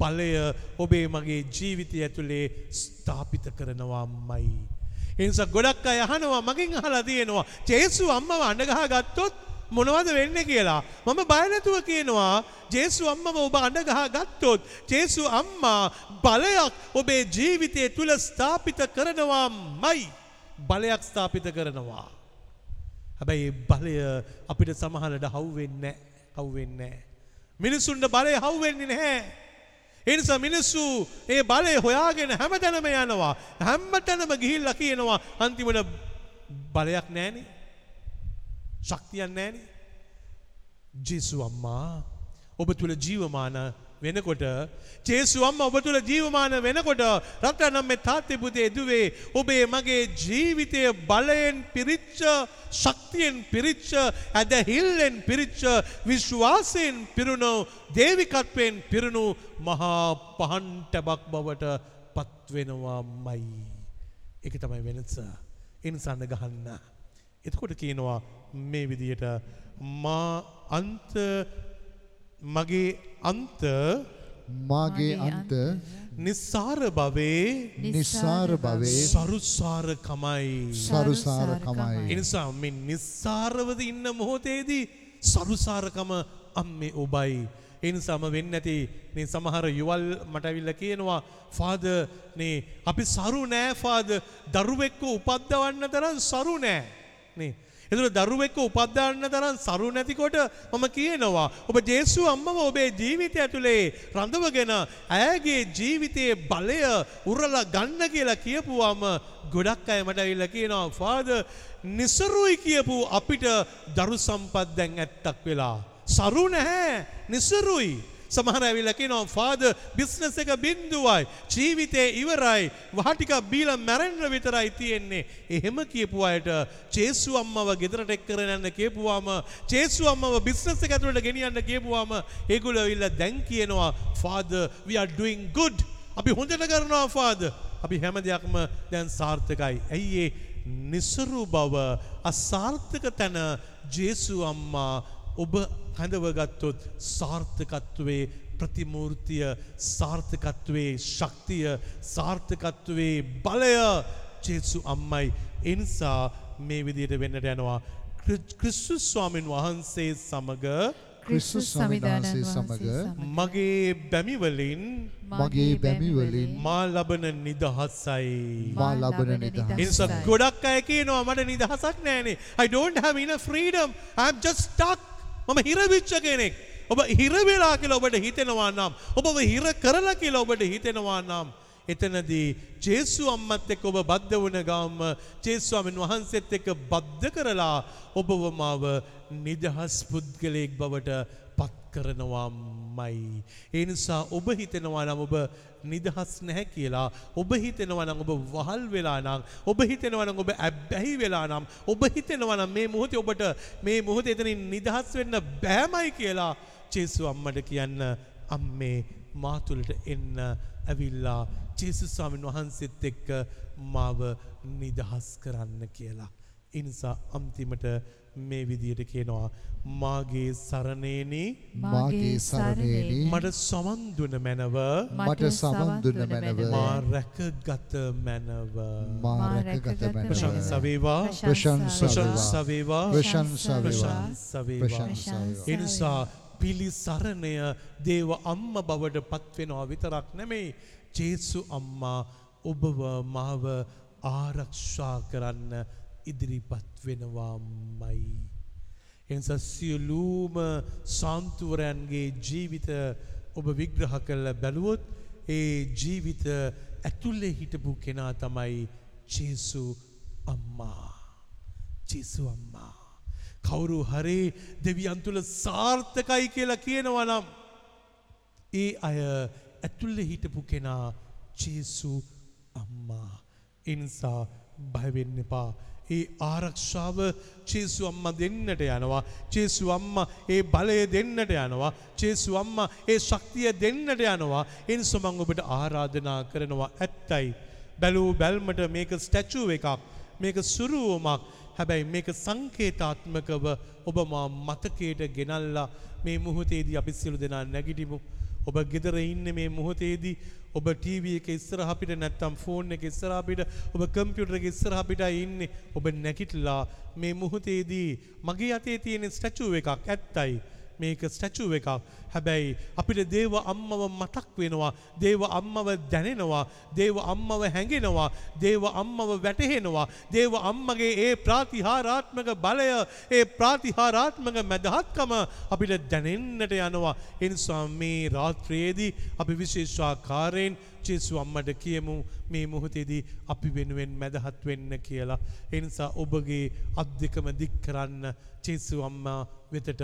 බලය ඔබේ මගේ ජීවිතය ඇතුලේ ස්ථාපිත කරනවාමයි. එනිසා ගොඩක් අය අහනවා මගෙන් අහලා තියෙනවා ජේසු අම්මව අඬගහ ගත්තොත් මොනවද වෙන්නේ කියලා. මම බය නැතුව කියනවා ජේසු අම්මව ඔබ අඬගහ ගත්තොත් ජේසු අම්මා බලයක් ඔබේ ජීවිතය තුල ස්ථාපිත කරනවාමයි. බලයක් ස්ථාපිත කරනවා. හැබැයි ඒ බලය අපිට සමහරට හවුවෙන්නේ හවුවෙන්නේ මිනිසුන්ට බලය හවුවෙන්නේ නැහැ. ඒ නිසා මිනිස්සු ඒ බලය හොයාගෙන හැමතැනම යනවා. හැමතැනම ගිහිල්ලා කියනවා අන්තිමට බලයක් නැහනේ. ශක්තියක් නැහනේ. ජේසු අම්මා ඔබ තුල ජීවමාන වෙනකොට ජේසුවම්ම ඔබ තුළ ජීවමාන වෙනකොට රටනම් මේ තාත්තේ පුතේ දුවේ ඔබේ මගේ ජීවිතය බලයෙන් පිරිච්ච ශක්තියෙන් පිරිච්ච ඇදහිල්ලෙන් පිරිච්ච විශ්වාසයෙන් පිරුණු දේවිකත්වයෙන් පිරුණු මහා පහන්ටබක් බවට පත්වෙනවා මයි. එක තමයි වෙනස. ඉන්සන්න ගහන්න. එතකොට කියනවා මේ විදියට මා අන්ත මගේ අන්ත මාගේ අන්ත නිස්සාර භවේ නිස්සාර භවේ සරුසාරකමයි. සරුසාරකමයි එනිසා මෙ නිස්සාරවද ඉන්න මොහොතේදී සරුසාරකම අම්මේ ඔබයි. එනිසාම වෙන්න ඇති මේ සමහර යුවල් මටවිල්ල කියනවා ෆාද නේ අපි සරු නෑ ෆාද දරුවෙක්ව උපද්දවන්න තරම් සරු නෑ නේ. එතුර දරුවෙක්ව උපද්දාන්න තරම් සරු නැතිකොට මම කියනවා ඔබ ජේසු අම්මව ඔබේ ජීවිතය ඇතුළේ රඳවගෙන ඇයගේ ජීවිතයේ බලය උරල ගන්න කියලා කියපුවාම ගොඩක් අය මට ඉල්ල කියනවා ෆාද නිසරුයි කියපු අපිට දරු සම්පත් දැන් ඇත්තක් වෙලා. සරු නැහැ නිසරුයි. සමහර ඇවිල්ල කියනවා ෆාද බිස්නස් එක බින්දුවයි ජීවිතේ ඉවරයි වහටික බීල මැරෙන්ඩ විතරයි තියෙන්නේ. එහෙම කියපු අයට චේසු අම්මව ගෙදරට එක් කරනන්න කියපුවාම චේසු අම්මව බිස්නස් එක ඇතුළට ගෙනියන්න කියපුවාම ඒගොල්ලෝ ඇවිල්ලා දැන් කියනවා father we are doing good අපි හොඳට කරනවා ෆාද අපි හැම දෙයක්ම දැන් සාර්ථකයි. ඇයි ඒ නිසරු බව අසාර්ථක තැන ජේසු අම්මා ඔබ හැඳවගත්තොත් සාර්ථකත්වයේ ප්‍රතිමූර්තිය සාර්ථකත්වයේ ශක්තිය සාර්ථකත්වයේ බලය ජේසු අම්මයි. එනිසා මේ විදියට වෙන්නට යනවා. ක්‍රිස්තුස් ස්වාමීන් වහන්සේ සමග ක්‍රිස්තුස් සමිධානසේ සමග මගේ බැමිවලින් මගේ බැමිවලින් මා ලබන නිදහසයි. මා ලබන නිදහස එනිසා ගොඩක් අය කියනවා මට නිදහසක් නෑනේ. I don't have enough freedom. I'm just stuck මම හිරවිච්ච කෙනෙක්. ඔබ හිරවෙලා කියලා ඔබට හිතෙනවා නම් ඔබව හිර කරලා කියලා ඔබට හිතෙනවා නම් එතනදී ජේසු අම්මත් එක්ක ඔබ බද්ධ වුණ ගාම ජේසුස්වාමීන් වහන්සේත් එක්ක බද්ධ කරලා ඔබව මාව නිදහස් පුද්ගලයෙක් බවට පත් කරනවාමයි. ඒ නිසා ඔබ හිතෙනවා නම් ඔබ නිදහස් නැහැ කියලා ඔබ හිතෙනවා නම් ඔබ වහල් වෙලා නම් ඔබ හිතෙනවා නම් ඔබ ඇබ්බැහි වෙලා නම් ඔබ හිතෙනවා නම් මේ මොහොතේ ඔබට මේ මොහොතේ එතනින් නිදහස් වෙන්න බෑමයි කියලා ජේසු අම්මට කියන්න අම්මේ මා තුළට එන්න ඇවිල්ලා ජේසුස් ස්වාමීන් වහන්සේත් එක්ක මාව නිදහස් කරන්න කියලා. ඉනිසා අන්තිමට මේ විදියට කියනවා මාගේ සරණේනී. මාගේ සරණේනි. මට සවන් දුන මැනව. මට සවන් දුන මැනව. මා රැකගත මැනව. මා රැකගත මැනව. ප්‍රශංසා වේවා ප්‍රශංසා වේවා ප්‍රශංසා වේවා ප්‍රශංසා වේවා එනිසා පිළිසරණය දේව අම්ම බවට පත්වෙනවා විතරක් නෙමෙයි ජේසු අම්මා ඔබව මාව ආරක්ෂා කරන්න ඉදිරිපත් වෙනවාමයි. එනිසා සියලූම සාන්තුවරයන්ගේ ජීවිත ඔබ විග්‍රහ කළ බැලුවොත් ඒ ජීවිත ඇතුල්ලේ හිටපු කෙනා තමයි ජේසු අම්මා. ජේසු අම්මා. කවුරු හරි දෙවියන් තුළ සාර්ථකයි කියලා කියනවා නම් ඒ අය ඇතුල්ලේ හිටපු කෙනා ජේසු අම්මා. එනිසා බයවෙන්න එපා. ඒ ආරක්ෂාව චේසු අම්ම දෙන්නට යනවා. චේසු අම්ම ඒ බලය දෙන්නට යනවා. චේසු අම්ම ඒ ශක්තිය දෙන්නට යනවා. එනිසා මම ඔබට ආරාධනා කරනවා ඇත්තයි. බැලූ බැල්මට මේක ස්ටැචුව එකක්. මේක සුරුවමක්. හැබැයි මේක සංකේතාත්මකව ඔබ මා මතකයට ගෙනල්ලා මේ මුහොතේදී අපි සියලු දෙනා නැගිටිමු. ඔබ ගෙදර ඉන්න මේ මුහොතේදී ඔබ ටීවී එක ඉස්සරහ අපිට නැත්තම් ෆෝන් එක ඉස්සරහ අපිට ඔබ කම්පියුටර් එක ඉස්සරහ අපිට ඉන්නේ. ඔබ නැගිටලා මේ මුහොතේදී මගේ අතේ තියෙන ස්ටැචුව එකක් ඇත්තයි. මේක ස්ටැචුව එකක්. හැබැයි අපිට දේව අම්මව මතක් වෙනවා දේව අම්මව දැනෙනවා දේව අම්මව හැඟෙනවා දේව අම්මව වැටහෙනවා දේව අම්මගේ ඒ ප්‍රාතිහාරාත්මක බලය ඒ ප්‍රාතිහාරාත්මක මැදහත්කම අපිට දැනෙන්නට යනවා. එනිසා මේ රාත්‍රයේදී අපි විශේෂාකාරයෙන් ජේසු අම්මට කියමු මේ මොහොතේදී අපි වෙනුවෙන් මැදහත් වෙන්න කියලා. එනිසා ඔබගේ අත් දෙකම දික් කරන්න ජේසු අම්මා වෙතට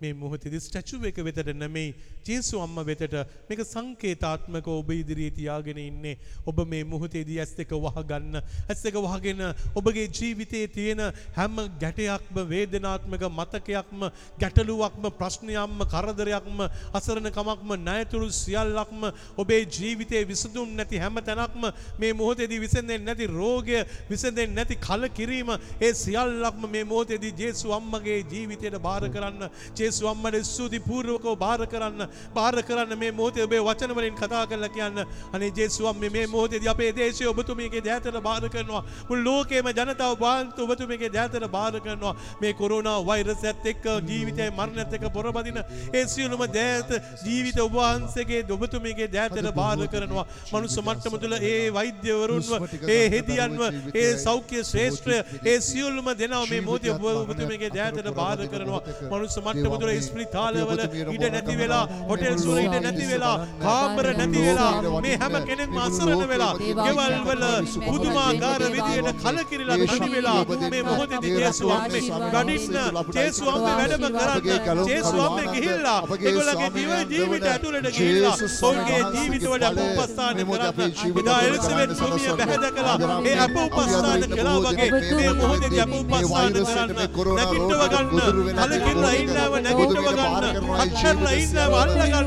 මේ මොහොතේදී ස්ටැචු එක වෙතට නෙමෙයි ජේසු අම්මා වෙතට මේක සංකේතාත්මක ඔබ ඉදිරියේ තියාගෙන ඉන්නේ. ඔබ මේ මොහොතේදී ඇස් දෙක වහගන්න ඇස් දෙක වහගෙන ඔබගේ ජීවිතයේ තියෙන හැම ගැටයක්ම වේදනාත්මක මතකයක්ම ගැටලුවක්ම ප්‍රශ්නයක්ම කරදරයක්ම අසරණකමක්ම ණයතුරු සියල්ලක්ම ඔබේ ජීවිතයේ විසඳුම් නැති හැම තැනක්ම මේ මොහොතේදී විසඳෙන්නේ නැති රෝගය විසඳෙන්නේ නැති කලකිරීම ඒ සියල්ලක්ම මේ මොහොතේදී ජේසු අම්මගේ ජීවිතයට බාර කරන්න ජේසු අම්මට ස්තුති පූර්වකව බාර කරන්න බාර කරන්න මේ මොහොතේ ඔබේ වචන වලින් කතා කරලා කියන්න. අනේ ජේසු අම්මේ මේ මොහොතේදී අපේ දේශය ඔබතුමියගේ දෑතට බාර කරනවා. මුළු ලෝකේම ජනතාව බාන්ත ඔබතුමියගේ දෑතට බාර කරනවා. මේ කොරෝනා වෛරසයත් එක්ක ජීවිතයේ මරණයත් එක්ක පොරබදින ඒ සියලුම දෑත ජීවිත ඔබ වහන්සේගේ ඔබතුමියගේ දෑතට බාර කරනවා. මනුස්ස මට්ටම තුළ ඒ වෛද්‍යවරුන්ව ඒ හෙදියන්ව ඒ සෞඛ්‍ය ශ්‍රේෂ්ඨය ඒ සියලුම දෙනා මේ මොහොතේ ඔබ ඔබතුමියගේ දෑතට බාර කරනවා. මනුස්ස මට්ටම තුළ ස්ප්‍රිතාලවල ඉඩ නැති වෙලා හොටෙල්ස් වල ඉඩ නැති වෙලා කාමර නැති වෙලා මේ හැම කෙනෙක්ම අසරණ වෙලා ගෙවල් වල පුදුමාකාර විදියට කලකිරිලා නැති වෙලා මේ මොහොතේදී ජේසු අම්මේ වඩින්න ජේසු අම්මේ වැඩම කරන්න ජේසු අම්මේ ගිහිල්ලා ඒගොල්ලන්ගේ දිව ජීවිත ඇතුළට ගිහිල්ලා ඔවුන්ගේ ජීවිතවල අපෝපස්ථාන කරන්න එදා එලිසබෙත් සොමිය බැහැදකලා ඒ අපෝපස්ථාන කළා. වගේ මේ මොහොතේදී අපෝපස්ථාන කරන්න නැගිටව ගන්න කලකිරලා ඉන්නව නැගිටව ගන්න. අක්ෂරලා ඉන්නව. අල්ල ගන්න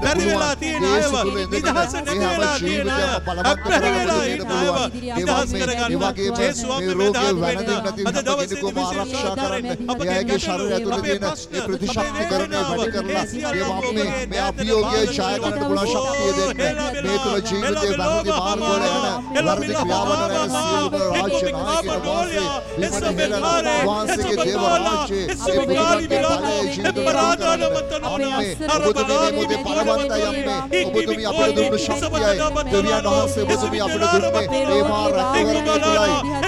බැරි වෙලා තියෙන අයව. නිදහස නැති වෙලා තියෙන අය. අප්‍රහ වෙලා ඉන්න අයව. නිදහස් කරගන්න ජේසු අපේ මෙදාත් වෙන්න අද දවසේදී ආරක්ෂා කරන්න අපගේ එයාගේ ශරීරය ඇතුළේ තියෙන ඒ ප්‍රතිශක්තිකරණය වැඩි කරලා ඒ වම්මේ මේ අභියෝගය ජය ගන්න පුළුවන් ශක්තිය දෙන්න? මේ තුල ජීවිතේ වැරදි මාර්ගවල යන වැරදි ක්‍රියාවන් යන සියලුම රාජ්‍ය නායකයන් වහන්සේ විමන හෙළන වහන්සේගේ දේව රාජ්‍යයේ ඒ බුදුන්ගේ බලයේ ජීවිත අම්මේ ඔබතුමිය මේ මොහොතේ පරවන්තයි අම්මේ ඔබතුමිය අපිට දුන්නු ශක්තියයි දෙවියන් වහන්සේ ඔබතුමිය අපිට දුන්නේ ඒ මා රැකවරණය තුලයි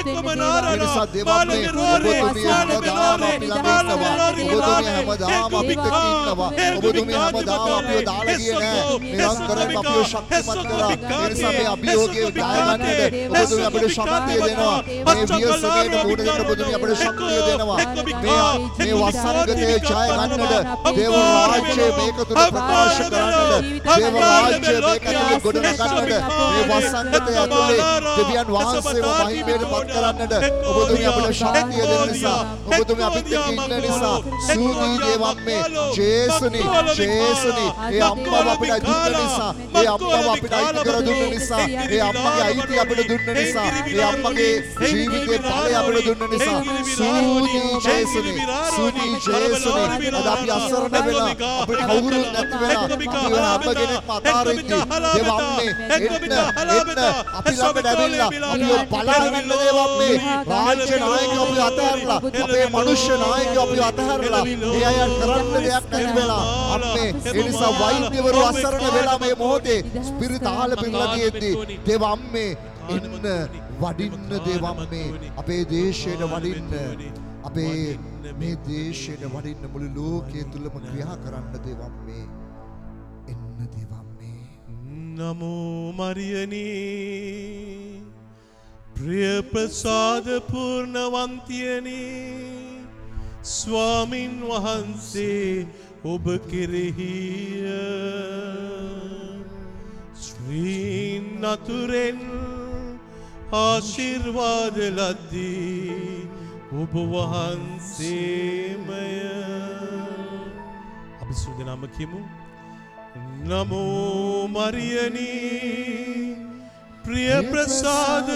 ඒ නිසා දෙවන්නේ ඔබතුමිය හැමදාම අපි ළඟ ඉන්නවා ඔබතුමිය හැමදාම අපිත් එක්ක ඉන්නවා ඔබතුමිය හැමදාම අපිව දාලා ගියේ නෑ නිරන්තරයෙන් අපිව ශක්තිමත් කරා ඒ නිසා මේ අභියෝගය ජය ගන්නට ඔබතුමිය අපිට ශක්තිය දෙනවා මේ ව්‍යසනයට මුහුණ දෙන්න ඔබතුමිය අපිට ශක්තිය දෙනවා මේ මේ වසංගතය ජය ගන්නට දේව රාජ්‍යය මේක තුල ප්‍රකාශ කරන්නට දේව රාජ්‍යය මේක තුල ගොඩනගන්නට මේ වසංගතය ඇතුලේ දෙවියන් වහන්සේව මහිමයට පත් කරන්නට ඔබතුමිය අපිට ශක්තිය දෙන නිසා ඔබතුමිය අපිත් එක්ක ඉන්න නිසා සූදී දේවම්මේ ජේසුනි ජේසුනි ඒ අම්මව අපිට දුන්න නිසා ඒ අම්මව අපිට අයිති කර දුන්න නිසා ඒ අම්මගේ අයිති අපිට දුන්න නිසා ඒ අම්මගේ ජීවිතේ ඵලය අපිට දුන්න නිසා සූදී ජේසුනි සූදී ජේසුනි අද අපි අසරණ වෙලා අපිට කවුරුත් නැති වෙලා අපි හැම කෙනෙක්ම අතාරිද්දි දේවම්මේ එන්න එන්න අපි ළඟට ඇවිල්ලා අපිව බලාගන්න දේවම්මේ රාජ්‍ය නායකයෝ අපි අතහැරලා අපේ මනුෂ්‍ය නායකයෝ අපි අතහැරලා ඒ අය කරන්න දෙයක් නැති වෙලා. අපේ ඒ නිසා වෛද්‍යවරු අසරණ වෙලා මේ මොහොතේ ස්පිරිතාල පිරලා තියෙද්දි දේවම්මේ එන්න වඩින්න දේවම්මේ අපේ දේශයට වඩින්න අපේ මේ දේශයට වඩින්න මුළු ලෝකයේ තුලම ක්‍රියා කරන්න දේවම්මේ එන්න දේවම්මේ නමෝ මරියනී. ප්‍රිය ප්‍රසාද පූර්ණවන්තියනී. ස්වාමින් වහන්සේ ඔබ කෙරෙහිය. ශ්‍රීන් නතුරෙන් ආශිර්වාද ලද්දී ඔබ වහන්සේමය. අපි සුදනම කිමු නමෝ මරියනී. ප්‍රිය ප්‍රසාද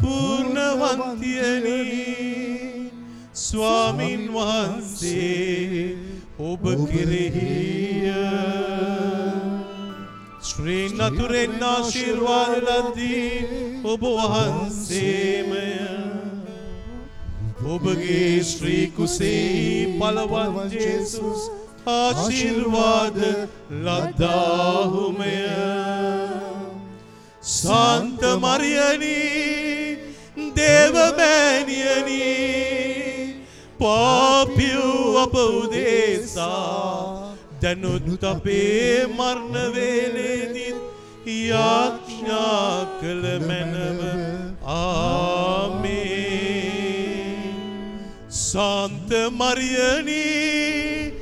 පූර්ණවන්තියනී. ස්වාමින් වහන්සේ ඔබ කෙරෙහිය. ශ්‍රී නතුරෙන් ආශිර්වාද ලද්දී ඔබ වහන්සේමය. ඔබගේ ශ්‍රී කුසෙහි පලවන් ජේසුස් ආශිර්වාද ලද්දාහුමය සන්ත මරියනී දේවමෑනියනී පාපිව් අප උදේසා දැනුත් අපේ මරණවේලේදිත් යාඥා කළ මැනව. ආමේ. සන්ත මරියනී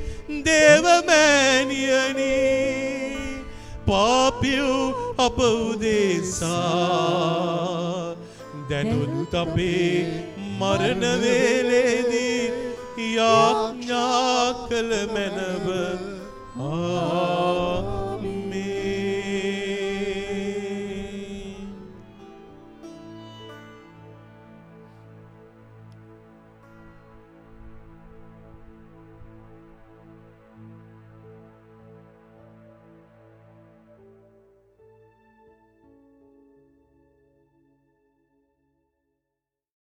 දේවමෑනියනි පාපිව් අප උදේසා දැනුත් අපේ මරණවේලේදී යාඥා කළ මැනව ආ